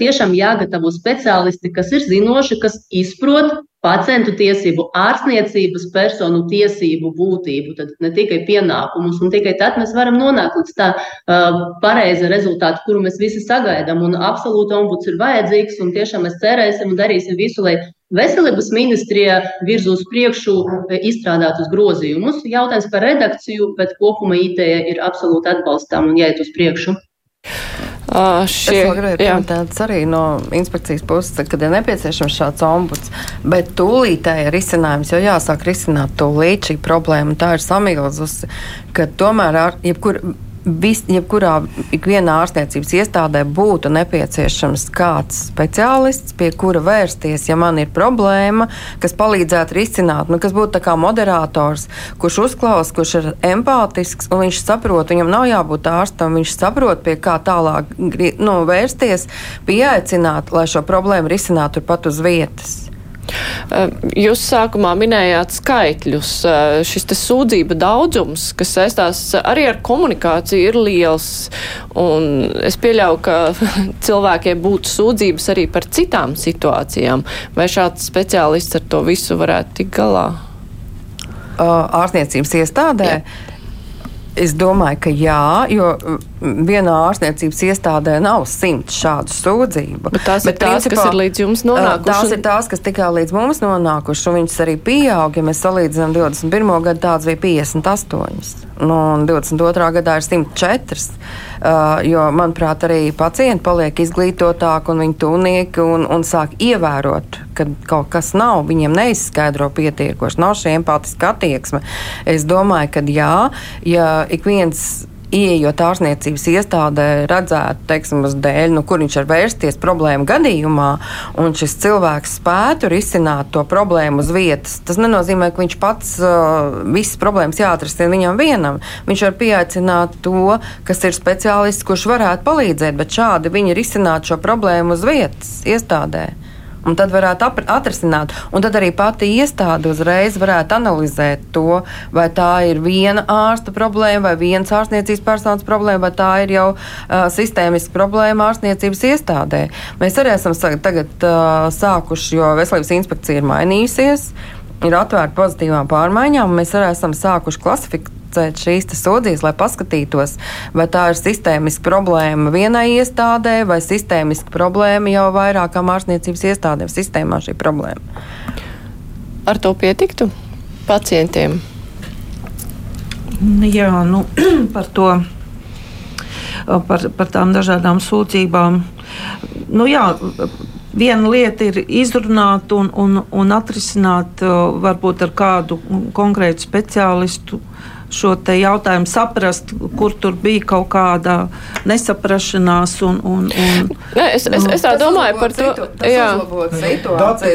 tiešām jāgatavo speciālisti, kas ir zinoši, kas izprot pacientu tiesību, ārstniecības personu tiesību būtību, tad ne tikai pienākumus, un tikai tad mēs varam nonākt līdz tā uh, pareiza rezultāta, kuru mēs visi sagaidām. Un absolūti ombuds ir vajadzīgs, un tiešām mēs cerēsim un darīsim visu, lai veselības ministrija virz uz priekšu izstrādātus grozījumus. Jautājums par redakciju, bet kopuma ideja ir absolūti atbalstām un jāiet uz priekšu. Uh, šie, es gribēju pieminēt arī no inspekcijas puses, kad ir nepieciešams šāds ombuds, bet tūlītēji ir risinājums, jo jāsāk risināt tūlīt šī problēma. Tā ir samilzusi, ka tomēr ar jebkur vis, jebkurā ikvienā ārstniecības iestādē būtu nepieciešams kāds speciālists, pie kura vērsties, ja man ir problēma, kas palīdzētu risināt, nu, kas būtu kā moderators, kurš uzklausa, kurš ir empātisks un viņš saprot, viņam nav jābūt ārstam, viņš saprot, pie kā tālāk nu, vērsties, pieaicināt, lai šo problēmu risinātu turpat uz vietas. Jūs sākumā minējāt skaitļus. Šis sūdzību daudzums, kas saistās arī ar komunikāciju, ir liels. Es pieļauju, ka cilvēkiem būtu sūdzības arī par citām situācijām. Vai šāds speciālists ar to visu varētu tikt galā? Ārstniecības iestādē. Jā. Es domāju, ka jā, jo vienā ārstniecības iestādē nav simts šādu sūdzību. Bet tās Bet ir tās, principā, kas ir līdz jums nonākušas. Tās ir tās, kas tikai līdz mums nonākušas, un viņas arī pieaug. Ja mēs salīdzinām 21. gadu, tāds bija 58. Nu, un 22. gadā ir 104. Uh, jo, manuprāt, arī pacienti paliek izglītotāki un viņu tūnieki un, un sāk ievērot, ka kaut kas nav, viņiem neizskaidro pietiekoši, nav šī empātiska attieksme. Es domāju, ka jā, ja ik viens ieejot ārstniecības iestādē, redzētu, teiksim, dēļ, nu, kur viņš var vērsties problēmu gadījumā, un šis cilvēks spētu risināt to problēmu uz vietas. Tas nenozīmē, ka viņš pats uh, visas problēmas jāatrisina viņam vienam. Viņš var pieaicināt to, kas ir speciālists, kurš varētu palīdzēt, bet šādi viņi risinātu šo problēmu uz vietas iestādē un tad varētu atrisināt. Un tad arī pati iestāde uzreiz varētu analizēt to, vai tā ir viena ārsta problēma, vai viens ārstniecības personas problēma, vai tā ir jau uh, sistēmiska problēma ārstniecības iestādē. Mēs arī esam tagad uh, sākuši, jo veselības inspekcija ir mainījusies. Ir atvērta pozitīvām pārmaiņām, un mēs arī esam sākuši klasifikēt identificēt šīs sūdzības, lai paskatītos, vai tā ir sistēmiska problēma vienai iestādē vai sistēmiska problēma jau vairākām ārstniecības iestādēm. Sistēmā šī problēma. Ar to pietiktu pacientiem? Jā, nu, par to. Par, par tām dažādām sūdzībām. Nu, jā, viena lieta ir izrunāt un, un, un atrisināt varbūt ar kādu konkrētu speciālistu šo jautājumu saprast, kur tur bija kaut kāda nesaprašanās. Un, un, un, ne, es, es, es tā domāju par to,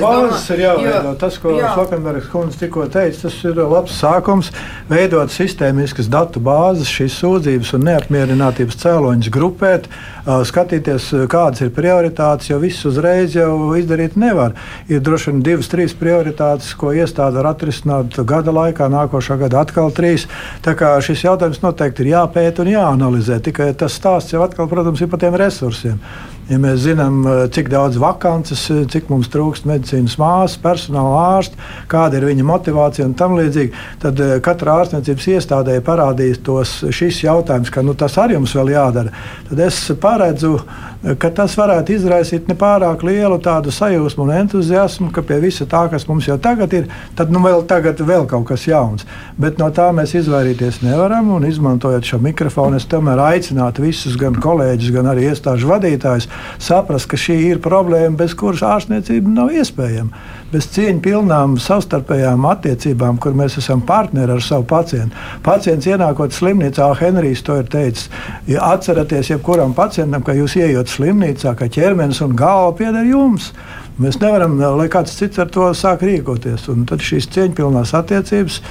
bāzes ir jāveido. Tas, ko Slakenbergs kundze tikko teica, tas ir labs sākums veidot sistēmiskas datu bāzes, šīs sūdzības un neapmierinātības cēloņus grupēt, skatīties, kādas ir prioritātes, jo viss uzreiz jau izdarīt nevar. Ir droši vien divas, trīs prioritātes, ko iestāde var atrisināt gada laikā, nākošā gada atkal trīs. Tā kā šis jautājums noteikti ir jāpēta un jāanalizē. Tikai tas stāsts jau atkal, protams, ir par tiem resursiem. Ja mēs zinām, eh, cik daudz vakances, eh, cik mums trūkst medicīnas māsas, personāla ārsta, kāda ir viņa motivācija un tam līdzīgi, tad eh, katra ārstniecības iestādē parādīs tos šis jautājums, ka nu, tas arī jums vēl jādara. Tad es paredzu, ka tas varētu izraisīt nepārāk lielu tādu sajūsmu un entuziasmu, ka pie visa tā, kas mums jau tagad ir, tad nu vēl, tagad vēl kaut kas jauns. Bet no tā mēs izvairīties nevaram un izmantojot šo mikrofonu, es tomēr aicinātu visus, gan kolēģus, gan arī iestāžu vadītājus saprast, ka šī ir problēma, bez kuras ārstniecība nav iespējama. Bez cieņu pilnām savstarpējām attiecībām, kur mēs esam partneri ar savu pacientu. Pacients ienākot slimnīcā, Henrijs to ir teicis. Ja atceraties, jebkuram pacientam, ka jūs ienākat slimnīcā, ka ķermenis un galva pieder jums. Mēs nevaram, lai kāds cits ar to sāk rīkoties. Un tad šīs cieņpilnās attiecības,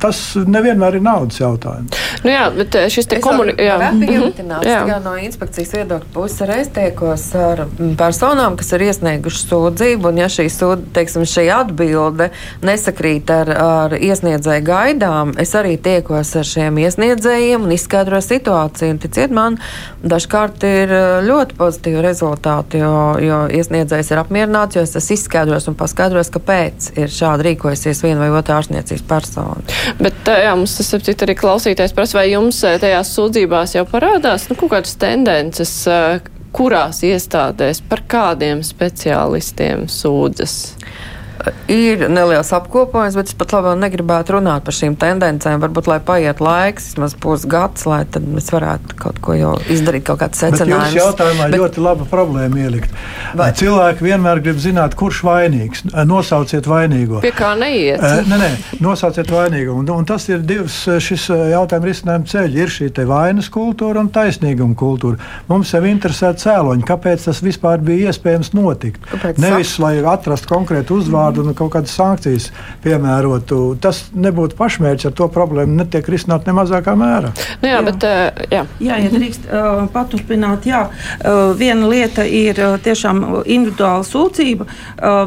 tas nevienmēr ir naudas jautājums. Nu jā, bet šis te komunikācijas mhm. no inspekcijas viedokļa puses arī tiekos ar personām, kas ir iesniegušas sūdzību, un ja šī, sūd, teiksim, šī atbilde nesakrīt ar, ar iesniedzēju gaidām, es arī tiekos ar šiem iesniedzējiem un izskaidroju situāciju. Un, ticiet man, dažkārt ir ļoti pozitīvi rezultāti, jo, jo iesniedzējs ir apmierināts, jo es esmu izskaidrojis un paskaidrojis, kāpēc ir šādi rīkojusies viena vai otra ārstniecības persona. Bet jā, mums tas arī klausītājs prasa, vai jums tajās sūdzībās jau parādās nu, kaut kādas tendences, kurās iestādēs par kādiem speciālistiem sūdzas? Ir neliels apkopojums, bet es pat labi negribētu runāt par šīm tendencēm. Varbūt, lai paiet laiks, vismaz pusgads, lai tad mēs varētu kaut ko jau izdarīt, kaut kāds secinājums. Jūs jautājumā bet... ļoti laba problēma ielikt. Vai? Cilvēki vienmēr grib zināt, kurš vainīgs. Nosauciet vainīgo. Pie kā neiet? Nē, nē, nosauciet vainīgo. Un, un tas ir divs šis jautājuma risinājuma ceļi. Ir šī vainas kultūra un taisnīguma kultūra. Mums jau interesē cēloņi, kāpēc tas vispār bija iespējams notikt. Kāpēc Nevis, lai atrastu konkrētu uzvārdu kādu nu, kādas sankcijas piemērotu. Tas nebūtu pašmērķis, ar to problēmu netiek risināt ne mazākā mērā. Nu, jā, jā. Bet, uh, jā. jā, ja drīkst uh, paturpināt, jā, uh, viena lieta ir uh, tiešām individuāla sūdzība,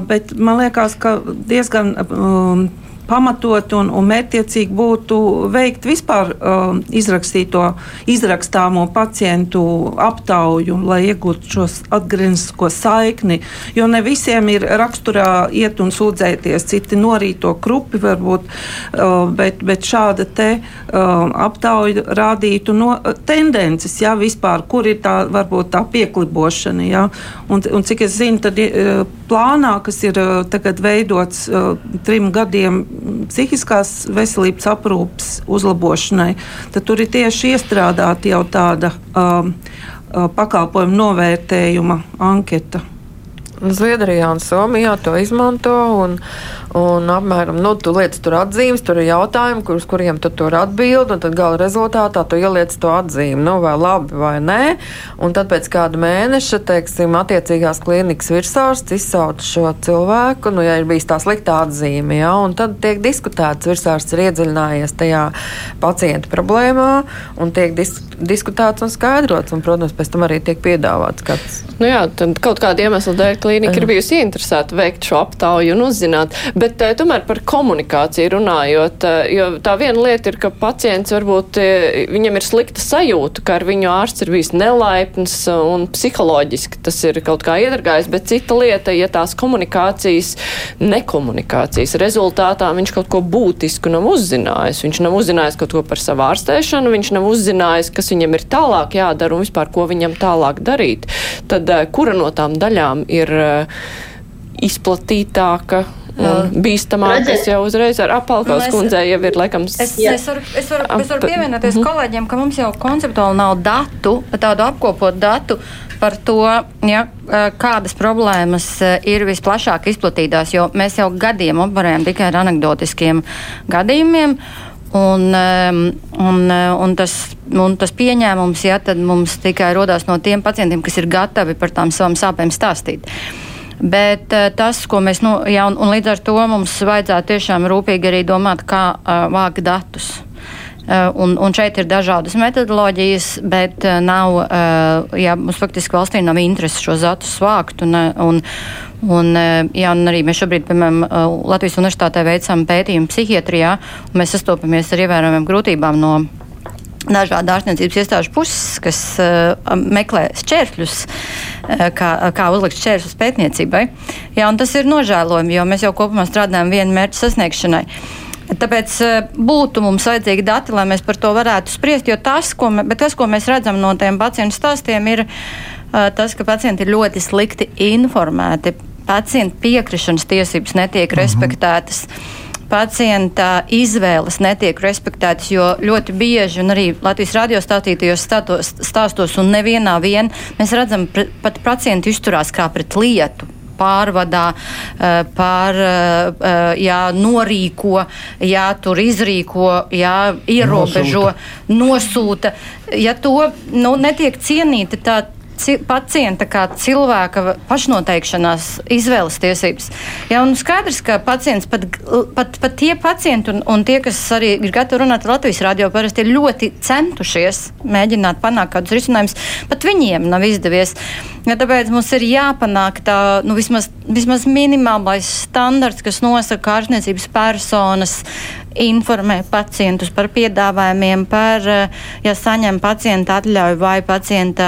bet man liekas, ka diezgan. Uh, pamatot un, un mērķiecīgi būtu veikt vispār uh, izrakstīto, izrakstāmo pacientu aptauju, lai iegūtu šo atgrieznisko saikni. Jo ne visiem ir raksturā iet un sūdzēties, citi norīto krupi varbūt, uh, bet, bet šāda te uh, aptauja rādītu no, tendences, jā, vispār, kur ir tā varbūt tā pieklibošana. Jā. Un, un cik es zinu, tad uh, plānā, kas ir uh, tagad veidots uh, trim gadiem psihiskās veselības aprūpes uzlabošanai, tad tur ir tieši iestrādāta jau tāda um, uh, pakalpojumu novērtējuma anketa. Zviedrijā un Somijā to izmanto. Un, un apmēram nu, tu liec tur atzīmes, tur ir jautājumi, kur, uz kuriem tu tur atbild, un tad gala rezultātā tu ieliec to atzīmi, nu, vai labi vai nē. Un tad pēc kāda mēneša, teiksim, attiecīgās klīnikas virsārsts izsauc šo cilvēku, nu, ja ir bijis tā sliktā atzīme, ja, un tad tiek diskutēts, virsārsts ir iedziļinājies tajā pacienta problēmā, un tiek dis diskutēts un skaidrots, un, protams, pēc tam arī tiek piedāvāts kāds. Nu jā, tad kaut kāda iemesla dēļ klīnika ir bijusi interesēta veikt šo aptauju un uzzināt. Bet uh, tomēr par komunikāciju runājot, uh, jo tā viena lieta ir, ka pacients varbūt uh, viņam ir slikta sajūta, ka ar viņu ārsts ir bijis nelaipns un psiholoģiski tas ir kaut kā iedargājis, bet cita lieta, ja tās komunikācijas, nekomunikācijas rezultātā viņš kaut ko būtisku nav uzzinājis. Viņš nav uzzinājis kaut ko par savu ārstēšanu, viņš nav uzzinājis, kas viņam ir tālāk jādara un vispār ko viņam tālāk darīt. Tad kura no tām daļām ir izplatītāka un bīstamāk, kas jau uzreiz ar apalkaus kundzei jau ir laikam. Es, es, varu, es, varu, es varu pievienoties mm -hmm. kolēģiem, ka mums jau konceptuāli nav datu, tādu apkopot datu par to, ja, kādas problēmas ir visplašāk izplatītās, jo mēs jau gadiem operējam tikai ar anegdotiskiem gadījumiem. Un, un, un, tas, un tas pieņēmums, ja tad mums tikai rodās no tiem pacientiem, kas ir gatavi par tām savām sāpēm stāstīt. Uh, Bet uh, tas, ko mēs, nu, jā, un, līdz ar to mums vajadzētu tiešām rūpīgi arī domāt, kā uh, vākt datus. Uh, un, un šeit ir dažādas metodoloģijas, bet nav, jā, mums faktiski valstī nav interesi šos datus vākt. Un, un, un, jā, un arī mēs šobrīd, piemēram, Latvijas universitātē veicam pētījumu psihiatrijā, un mēs sastopamies ar ievērojamām grūtībām no dažādu ārstniecības iestāžu puses, kas uh, meklē šķēršļus, uh, kā, kā uzlikt šķēršļus pētniecībai. Jā, tas ir nožēlojami, jo mēs jau kopumā strādājam vienu mērķu sasniegšanai. Tāpēc uh, būtu mums vajadzīgi dati, lai mēs par to varētu spriest, jo tas, ko, me, tas, ko mēs redzam no tiem pacientu stāstiem, ir uh, tas, ka pacienti ir ļoti slikti informēti. Pacientu piekrišanas tiesības netiek mhm. respektētas. Uh, pacienta izvēles netiek respektētas, jo ļoti bieži, un arī Latvijas radiostātītajos stāstos, un nevienā vien mēs redzam, pat pacienti izturās kā pret lietu pārvadā, eh, pār, eh, jā, norīko, jā, tur izrīko, jā, ierobežo, nosūta. nosūta. Ja to nu, netiek cienīta, tā pacienta kā cilvēka pašnoteikšanās izvēles tiesības. Jā, un skaidrs, ka pacients, pat, pat, pat tie pacienti un, un tie, kas arī ir gatavi runāt Latvijas radio, parasti ir ļoti centušies mēģināt panākt kādus risinājumus, pat viņiem nav izdevies. Ja, tāpēc mums ir jāpanāk tā, nu, vismaz, vismaz minimālais standarts, kas nosaka ārstniecības personas informē pacientus par piedāvājumiem, par, ja saņem pacienta atļauju vai pacienta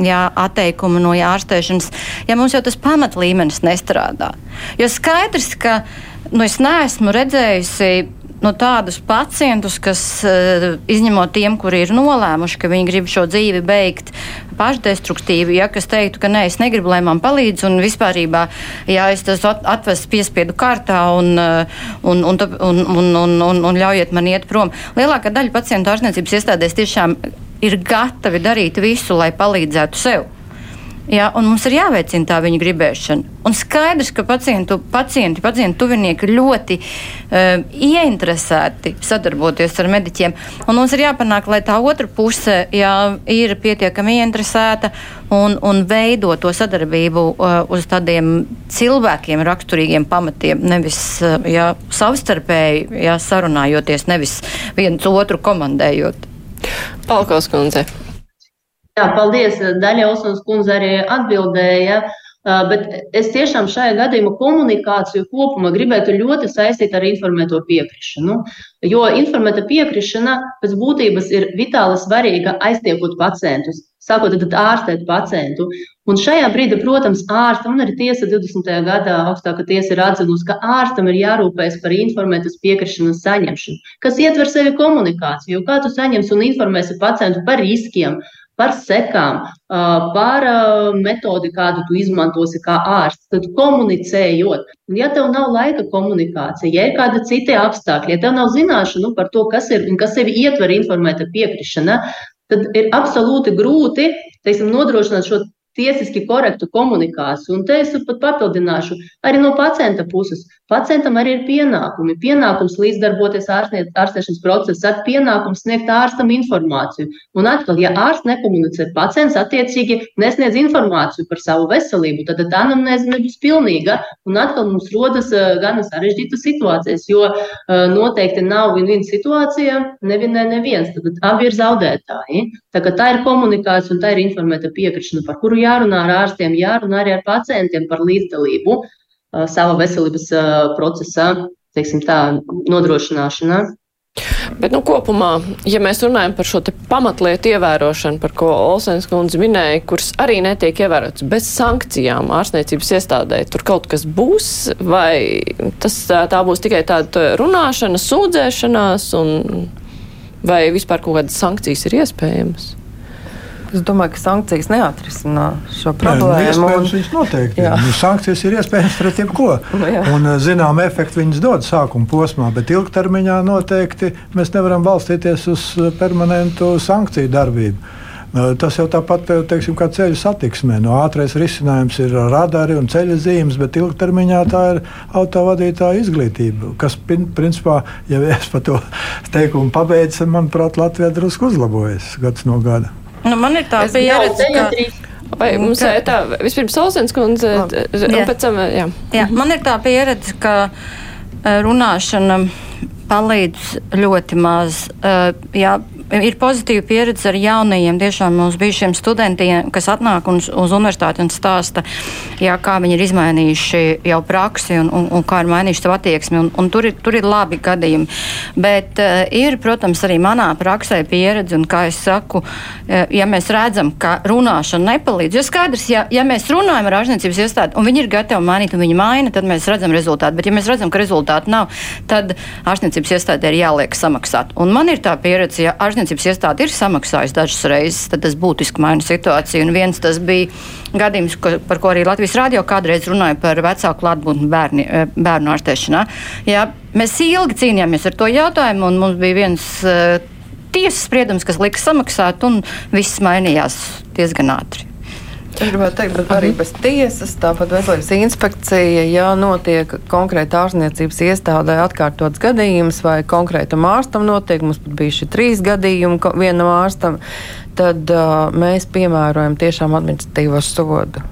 jā, atteikumu no ārstēšanas, ja mums jau tas pamatlīmenis nestrādā. Jo skaidrs, ka nu, es neesmu redzējusi nu, tādus pacientus, kas uh, izņemot tiem, kuri ir nolēmuši, ka viņi grib šo dzīvi beigt pašdestruktīvi, ja kas teiktu, ka nē, es negribu, lai man palīdz, un vispārībā, ja es tas atvestu piespiedu kārtā un, uh, un, un, un, un, un, un, un ļaujiet man iet prom. Lielākā daļa pacientu ārstniecības iestādēs tiešām ir gatavi darīt visu, lai palīdzētu sev. Ja, mums ir jāveicina tā viņa gribēšana. Un skaidrs, ka pacientu, pacienti, pacientu tuvinieki ļoti uh, ieinteresēti sadarboties ar mediķiem. Un mums ir jāpanāk, lai tā otra puse jā, ir pietiekami ieinteresēta un, un veido to sadarbību uh, uz tādiem cilvēkiem raksturīgiem pamatiem, nevis uh, jā, savstarpēji jā, sarunājoties, nevis viens otru komandējot. Palkos kundze. Jā, paldies. Daļa Osons kundze arī atbildēja. Bet es tiešām šajā gadījumā komunikāciju kopumā gribētu ļoti saistīt ar informēto piekrišanu. Jo informēta piekrišana pēc būtības ir vitāli svarīga aiztiekot pacientus, sākot tad ārstēt pacientu. Un šajā brīdī, protams, ārstam un arī tiesa 20. gadā augstākā tiesa ir atzinusi, ka ārstam ir jārūpējas par informētas piekrišanas saņemšanu, kas ietver sevi komunikāciju. Kā tu saņemsi un informēsi pacientu par riskiem, par sekām, par metodi, kādu tu izmantosi kā ārsts, tad komunicējot. Un, ja tev nav laika komunikācija, ja ir kādi citi apstākļi, ja tev nav zināšanu par to, kas ir un kas sevi ietver informēta piekrišana, tad ir absolūti grūti teiksim, nodrošināt šo tiesiski korektu komunikāciju. Un te es pat papildināšu arī no pacienta puses. Pacientam arī ir pienākumi. Pienākums līdzdarboties ārstēšanas procesā, pienākums sniegt ārstam informāciju. Un atkal, ja ārsts nekomunicē, pacients attiecīgi nesniedz informāciju par savu veselību, tad tā anamnēze nebūs pilnīga. Un atkal mums rodas gan sarežģītas situācijas, jo noteikti nav viena situācija, nevienai neviens. Tad abi ir zaudētāji. Tā, tā ir komunikācija un tā ir informēta piekrišana, par kuru jārunā ar ārstiem, jārunā arī ar pacientiem par līdzdalību uh, savā veselības uh, procesā, teiksim tā, nodrošināšanā. Bet, nu, kopumā, ja mēs runājam par šo pamatlietu ievērošanu, par ko Olsens kundze minēja, kuras arī netiek ievērotas bez sankcijām ārstniecības iestādē, tur kaut kas būs, vai tas tā būs tikai tāda runāšana, sūdzēšanās, un vai vispār kaut kādas sankcijas ir iespējamas? Es domāju, ka sankcijas neatrisinās šo problēmu. Nē, nu, viņas noteikti. Nu, sankcijas ir iespējams pret jebko. Nu, un, eh, zinām, efektu viņas dod sākuma posmā, bet ilgtermiņā noteikti mēs nevaram balstīties uz eh, permanentu sankciju darbību. Eh, tas jau tāpat teiksim, kā ceļu satiksmē. No ātrais risinājums ir radari un ceļa zīmes, bet ilgtermiņā tā ir autovadītāja izglītība. Kas, principā, ja es par to teikumu pabeidzu, manuprāt, Latvijā drusku uzlabojas gads no gada. Nu, man ir tā pieredze, ka. Vai mums ir tā, vispirms Solsens kundze, un pēc tam, jā. jā. Man ir tā pieredze, ka runāšana palīdz ļoti maz. Jā, ir pozitīva pieredze ar jaunajiem, tiešām mums bijušiem studentiem, kas atnāk un, uz universitāti un stāsta, jā, kā viņi ir izmainījuši jau praksi un, un, un kā ir mainījuši savu attieksmi. Un, un tur, ir, tur ir labi gadījumi. Bet uh, ir, protams, arī manā praksē pieredze, un kā es saku, uh, ja mēs redzam, ka runāšana nepalīdz, jo skaidrs, ja, ja mēs runājam ar ārstniecības iestādi un viņi ir gatavi mainīt un viņi maina, tad mēs redzam rezultātu. Bet ja mēs redzam, ka rezultātu nav, tad ārstniecības iestādē ir jāliek samaksāt. Un man ir tā pieredze, ja ārstniecības iestāde ir samaksājusi dažas reizes, tad tas būtiski maina situāciju. Un viens tas bija gadījums, ko, par ko arī Latvijas rādio kādreiz runāja par vecāku klātbūtni bērni, eh, bērnu ārstēšanā. Jā, mēs ilgi cīnījāmies ar to jautājumu, un mums bija viens uh, tiesas spriedums, kas lika samaksāt, un viss mainījās diezgan ātri. Es gribētu teikt, bet arī bez tiesas, tāpat veselības inspekcija, ja notiek konkrēti ārstniecības iestādē atkārtots gadījums vai konkrētam ārstam notiek, mums pat bija šie trīs gadījumi vienam ārstam, tad uh, mēs piemērojam tiešām administratīvo sodu.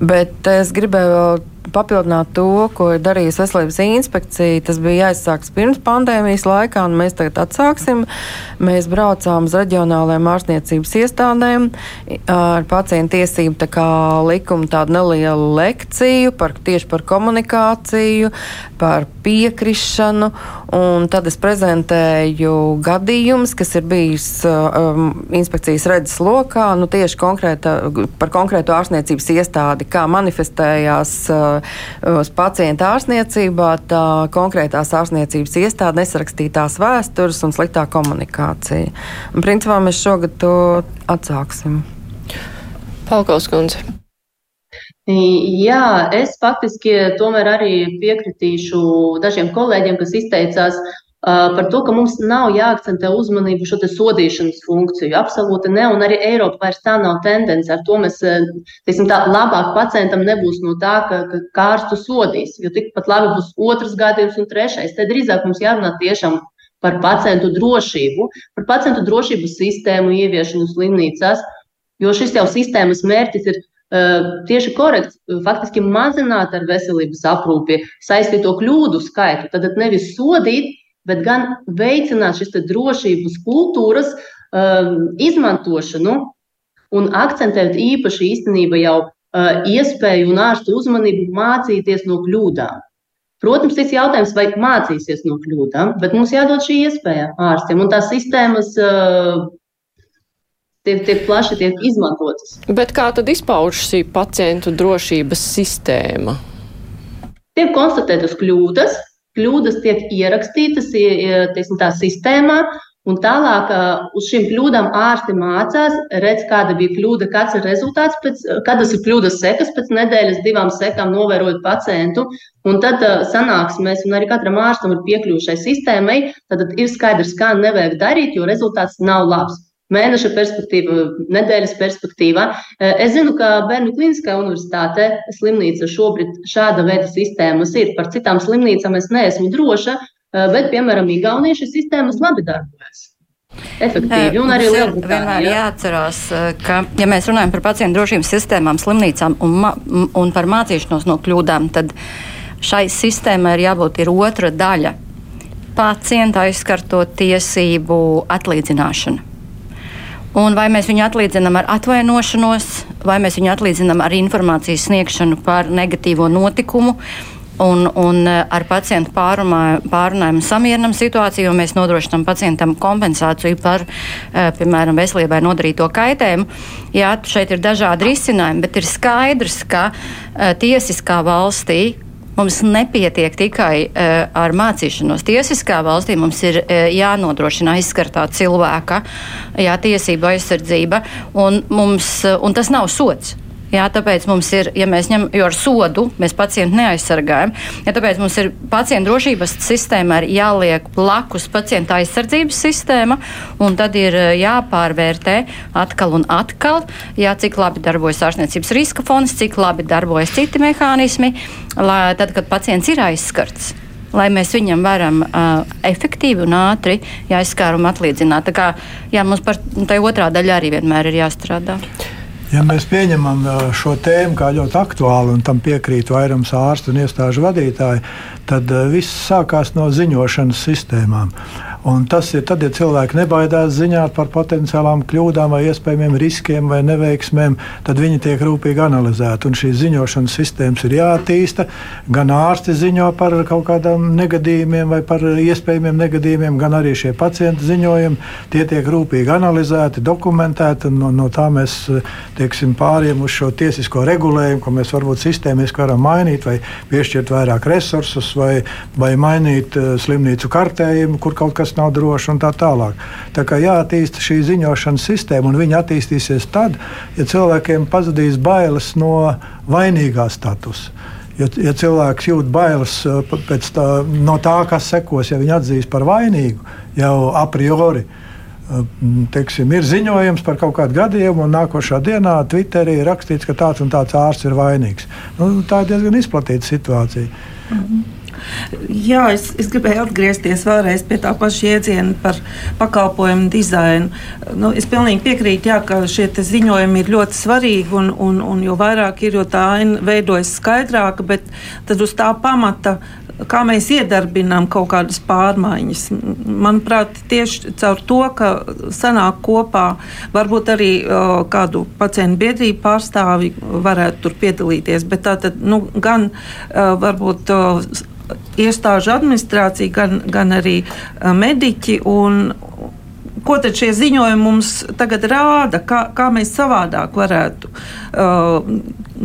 Bet es gribēju vēl papildināt to, ko ir darījusi veselības inspekcija. Tas bija jāizsāks pirms pandēmijas laikā, un mēs tagad atsāksim. Mēs braucām uz reģionālajām ārstniecības iestādēm ar pacientu tiesību tā likumu tādu nelielu lekciju par, tieši par komunikāciju, par piekrišanu, un tad es prezentēju gadījumus, kas ir bijis um, inspekcijas redzes lokā, nu tieši konkrēta, par konkrēto ārstniecības iestādi, kā manifestējās uh, pacienta ārstniecībā, tā konkrētās ārstniecības iestāde nesarakstītās vēstures un sliktā komunikācija. Un, principā mēs šogad to atsāksim. Palkaus kundze. Jā, es faktiski tomēr arī piekritīšu dažiem kolēģiem, kas izteicās par to, ka mums nav jāakcentē uzmanību šo sodīšanas funkciju. Absolūti ne, un arī Eiropa vairs tā nav tendence. Ar to mēs, teiksim, tā labāk pacientam nebūs no tā, ka, ka kārstu sodīs, jo tikpat labi būs otrs gadījums un trešais. Tad drīzāk mums jārunā tiešām par pacientu drošību, par pacientu drošības sistēmu ieviešanu slimnīcās, jo šis jau sistēmas mērķis ir tieši korekts, faktiski mazināt ar veselības aprūpi saistīto kļūdu skaitu. Tad nevis sodīt, bet gan veicināt šīs drošības kultūras izmantošanu un akcentēt īpaši īstenībā jau iespēju un ārstu uzmanību mācīties no kļūdām. Protams, tas ir jautājums, vai mācīsies no kļūdām, bet mums jādod šī iespēja ārstiem, un tās sistēmas uh, tiek, tiek plaši tiek izmantotas. Bet kā tad izpaužas šī pacientu drošības sistēma? Tiek konstatētas kļūdas, kļūdas tiek ierakstītas teiksim, tā sistēmā. Un tālāk uz šīm kļūdām ārsti mācās, redz, kāda bija kļūda, kāds ir rezultāts, pēc, kādas ir kļūdas sekas pēc nedēļas, divām sekām novērojot pacientu. Un tad sanāksmēs, un arī katram ārstam ir piekļuvušai sistēmai, tad ir skaidrs, kā nevajag darīt, jo rezultāts nav labs mēneša perspektīva, nedēļas perspektīvā. Eh, es zinu, ka Bērnu Kliniskā universitāte slimnīca šobrīd šāda veida sistēmas ir. Par citām slimnīcām es neesmu droša, eh, bet, piemēram, Igaunijas sistēmas labi darbojas. Efektīvi, un arī Lielbritānijā. Vienmēr jāatcerās, eh, ka, ja mēs runājam par pacientu drošības sistēmām, slimnīcām un, un par mācīšanos no kļūdām, tad šai sistēmai ir jābūt ir otra daļa - pacienta aizskarto tiesību atlīdzināšana. Un vai mēs viņu atlīdzinām ar atvainošanos, vai mēs viņu atlīdzinām ar informācijas sniegšanu par negatīvo notikumu. Un, un eh, ar pacientu pārunājumu samierinām situāciju, jo mēs nodrošinām pacientam kompensāciju par, eh, piemēram, veselībai nodarīto kaitējumu. Jā, šeit ir dažādi risinājumi, bet ir skaidrs, ka eh, tiesiskā valstī Mums nepietiek tikai uh, ar mācīšanos. Tiesiskā valstī mums ir uh, jānodrošina aizskartā cilvēka jā, tiesība aizsardzība, un, mums, uh, un tas nav sots. Jā, tāpēc mums ir, ja mēs ņemam, jo ar sodu mēs pacientu neaizsargājam, ja tāpēc mums ir pacientu drošības sistēma jāliek blakus pacienta aizsardzības sistēma, un tad ir eh, jāpārvērtē atkal un atkal, jā, cik labi darbojas ārstniecības riska fonds, cik labi darbojas citi mehānismi, lai tad, kad pacients ir aizskarts lai mēs viņam varam uh, efektīvi un ātri aizskārumu atlīdzināt. Tā kā jā, mums par tā otrā daļa arī vienmēr ir jāstrādā. Ja mēs pieņemam šo tēmu kā ļoti aktuālu, un tam piekrīt vairums ārstu un iestāžu vadītāji, tad viss sākās no ziņošanas sistēmām. Un tas ir tad, ja cilvēki nebaidās ziņot par potenciālām kļūdām, vai iespējamiem riskiem vai neveiksmēm, tad viņi tiek rūpīgi analizēti. Un šīs ziņošanas sistēmas ir jāattīsta. Gan ārsti ziņo par kaut kādām negadījumiem vai par iespējamiem negadījumiem, gan arī šie pacienti ziņojumi. Tie tiek rūpīgi analizēti, dokumentēti. No, no tā mēs tieksim, pāriem uz šo tiesisko regulējumu, ko mēs varbūt sistēmiski varam mainīt, vai piešķirt vairāk resursus, vai, vai mainīt uh, slimnīcu kartējumu, kur kaut kas nav drošs un tā tālāk. Tā kā jāattīsta šī ziņošanas sistēma, un viņa attīstīsies tad, ja cilvēkiem pazudīs bailes no vainīgā statusa. Ja, ja cilvēks jūt bailes uh, tā, no tā, kas sekos, ja viņš atzīs par vainīgu jau a priori, uh, teiksim, ir ziņojums par kaut kādu gadījumu, un nākošā dienā Twitterī ir rakstīts, ka tāds un tāds ārsts ir vainīgs. Nu, tā ir diezgan izplatīta situācija. Mm -hmm. Jā, es, es gribēju atgriezties vēlreiz pie tā paša jēdziena par pakalpojumu dizainu. Nu, es pilnīgi piekrītu, jā, ka šie ziņojumi ir ļoti svarīgi, un, un, un jo vairāk ir, jo tā aina veidojas skaidrāka, bet tad uz tā pamata kā mēs iedarbinām kaut kādas pārmaiņas. Manuprāt, tieši caur to, ka sanāk kopā varbūt arī uh, kādu pacientu biedrību pārstāvi varētu tur piedalīties, bet tā tad nu, gan uh, varbūt. Uh, Iestāžu administrācija, gan, gan arī mediķi. Un, ko tad šie ziņojumi mums tagad rāda, kā, kā mēs savādāk varētu uh,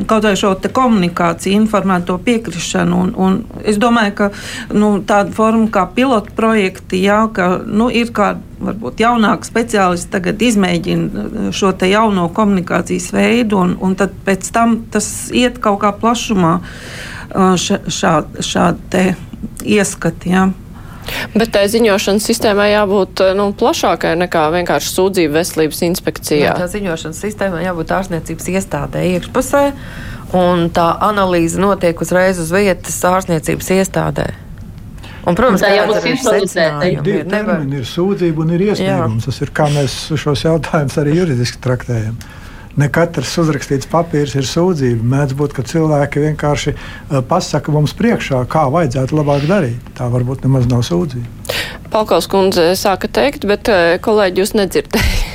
kaut vai šo komunikāciju, informēto piekrišanu. Un, un es domāju, ka nu, tāda forma kā pilotu projekti, jā, ka nu, ir kāda varbūt jaunāka speciālista tagad izmēģina šo jauno komunikācijas veidu, un, un tad pēc tam tas iet kaut kā plašumā. uh, šādi šād ieskati. Jā. Bet tai ziņošanas sistēmai jābūt nu, plašākai nekā vienkārši sūdzību veselības inspekcijā. Jā, tā ziņošanas sistēmai jābūt ārstniecības iestādē iekšpusē, un tā analīze notiek uzreiz uz vietas ārstniecības iestādē. Un, protams, tā jau. Ir divi termini, ir sūdzība un ir iesniegums. Jā. Tas ir kā mēs šos jautājumus arī juridiski traktējam ne katrs uzrakstīts papīrs ir sūdzība. Mēdz būt, ka cilvēki vienkārši eh, pasaka mums priekšā, kā vajadzētu labāk darīt. Tā varbūt nemaz nav sūdzība. Palkaus kundze sāka teikt, bet eh, kolēģi jūs nedzirdējāt.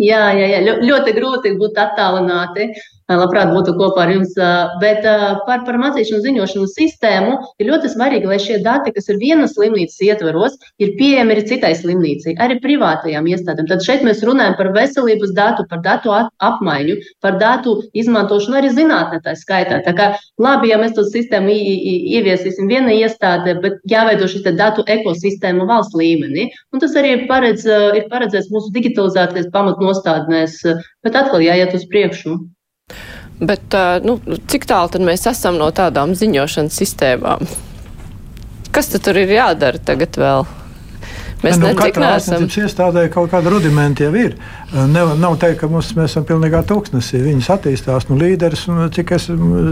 Jā, jā, jā, ļoti grūti būt attālināti labprāt būtu kopā ar jums. Bet par, par mācīšanu ziņošanu sistēmu ir ļoti svarīgi, lai šie dati, kas ir vienas slimnīcas ietvaros, ir pieejami arī citai slimnīcai, arī privātajām iestādēm. Tad šeit mēs runājam par veselības datu, par datu apmaiņu, par datu izmantošanu arī zinātnē tā skaitā. Tā kā labi, ja mēs to sistēmu ieviesīsim viena iestādē, bet jāveido šis datu ekosistēma valsts līmenī. Un tas arī paredz, ir paredzēts mūsu digitalizācijas pamatnostādnēs, bet atkal jāiet uz priekšu. Bet nu, cik tālu tad mēs esam no tādām ziņošanas sistēmām? Kas tad tur ir jādara tagad vēl? Mēs nu, katrā ārstniecības iestādē kaut kāda rudimenti jau ir. Nav, nav teikt, ka mums, mēs esam pilnīgā tūkstnesī. Viņas attīstās. Nu, līderis, un, cik es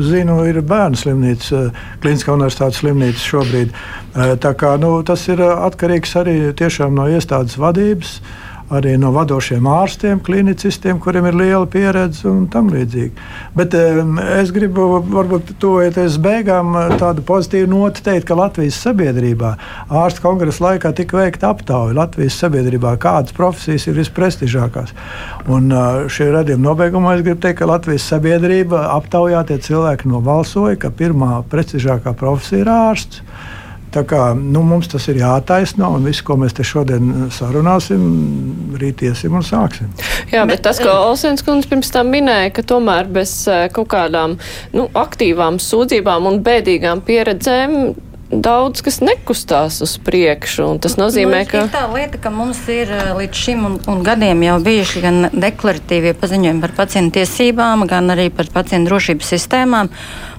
zinu, ir bērnu slimnīca, Kliniskā universitātes slimnīca šobrīd. Tā kā, nu, tas ir atkarīgs arī tiešām no iestādes vadības. Uh, arī no vadošiem ārstiem, klinicistiem, kuriem ir liela pieredze un tam līdzīgi. Bet es gribu, varbūt, tuvojoties beigām, tādu pozitīvu notu teikt, ka Latvijas sabiedrībā ārstu kongresa laikā tika veikta aptauja Latvijas sabiedrībā, kādas profesijas ir visprestižākās. Un uh, šī radījuma nobeigumā es gribu teikt, ka Latvijas sabiedrība aptaujātie cilvēki nobalsoja, ka pirmā prestižākā profesija ir ārsts. Tā kā, nu, mums tas ir jātaisno, un viss, ko mēs te šodien sarunāsim, rīt iesim un sāksim. Jā, bet, tas, ko Olsens kundze pirms tam minēja, ka tomēr bez eh, kaut kādām nu, aktīvām sūdzībām un bēdīgām pieredzēm daudz kas nekustās uz priekšu. Tas nozīmē, nu, ka. Tā lieta, ka mums ir eh, līdz šim un, un gadiem jau bijuši gan deklaratīvie paziņojumi par pacientu tiesībām, gan arī par pacientu drošības sistēmām.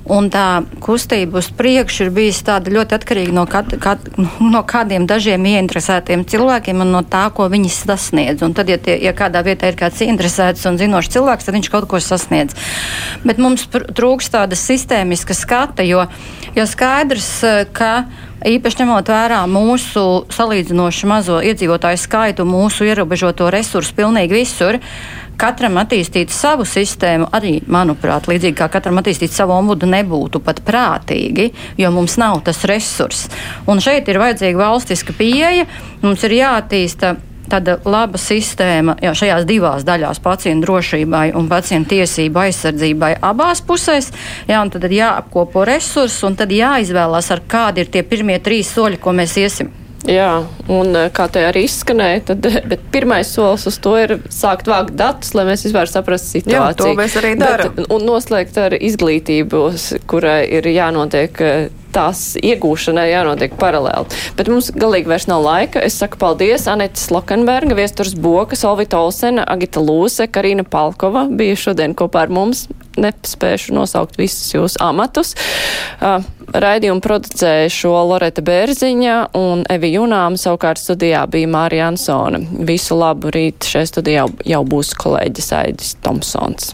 Un tā kustība uz priekšu ir bijusi ļoti atkarīga no, kat, kat, no kādiem dažiem ieinteresētiem cilvēkiem un no tā, ko viņi sasniedz. Un tad, ja, tie, ja kādā vietā ir kāds ieinteresēts un zinošs cilvēks, tad viņš kaut ko sasniedz. Bet mums trūkst tāda sistēmiska skata, jo, jo skaidrs, ka īpaši ņemot vērā mūsu salīdzinoši mazo iedzīvotāju skaitu, mūsu ierobežoto resursu pilnīgi visur katram attīstīt savu sistēmu, arī, manuprāt, līdzīgi kā katram attīstīt savu ombudu, nebūtu pat prātīgi, jo mums nav tas resurss. Un šeit ir vajadzīga valstiska pieeja, mums ir jāattīsta tāda laba sistēma jau šajās divās daļās - pacientu drošībai un pacientu tiesību aizsardzībai abās pusēs. Jā, tad ir jāapkopo resursi un tad jāizvēlās, ar kādi ir tie pirmie trīs soļi, ko mēs iesim. Jā, un eh, kā te arī izskanēja, tad pirmais solis uz to ir sākt vākt datus, lai mēs vispār saprastu situāciju. Jā, to mēs arī darām. Un noslēgt ar izglītību, kurai ir jānotiek eh, tās iegūšanai jānotiek paralēli. Bet mums galīgi vairs nav laika. Es saku paldies Anita Slokenberga, Viesturs Bokas, Olvita Olsena, Agita Lūse, Karina Palkova bija šodien kopā ar mums. Nespēšu nosaukt visus jūsu amatus. Uh, raidījumu producēja šo Loreta Bērziņa un Evi Junām, savukārt studijā bija Mārija Ansona. Visu labu rīt šajā studijā jau būs kolēģis Aidis Tomsons.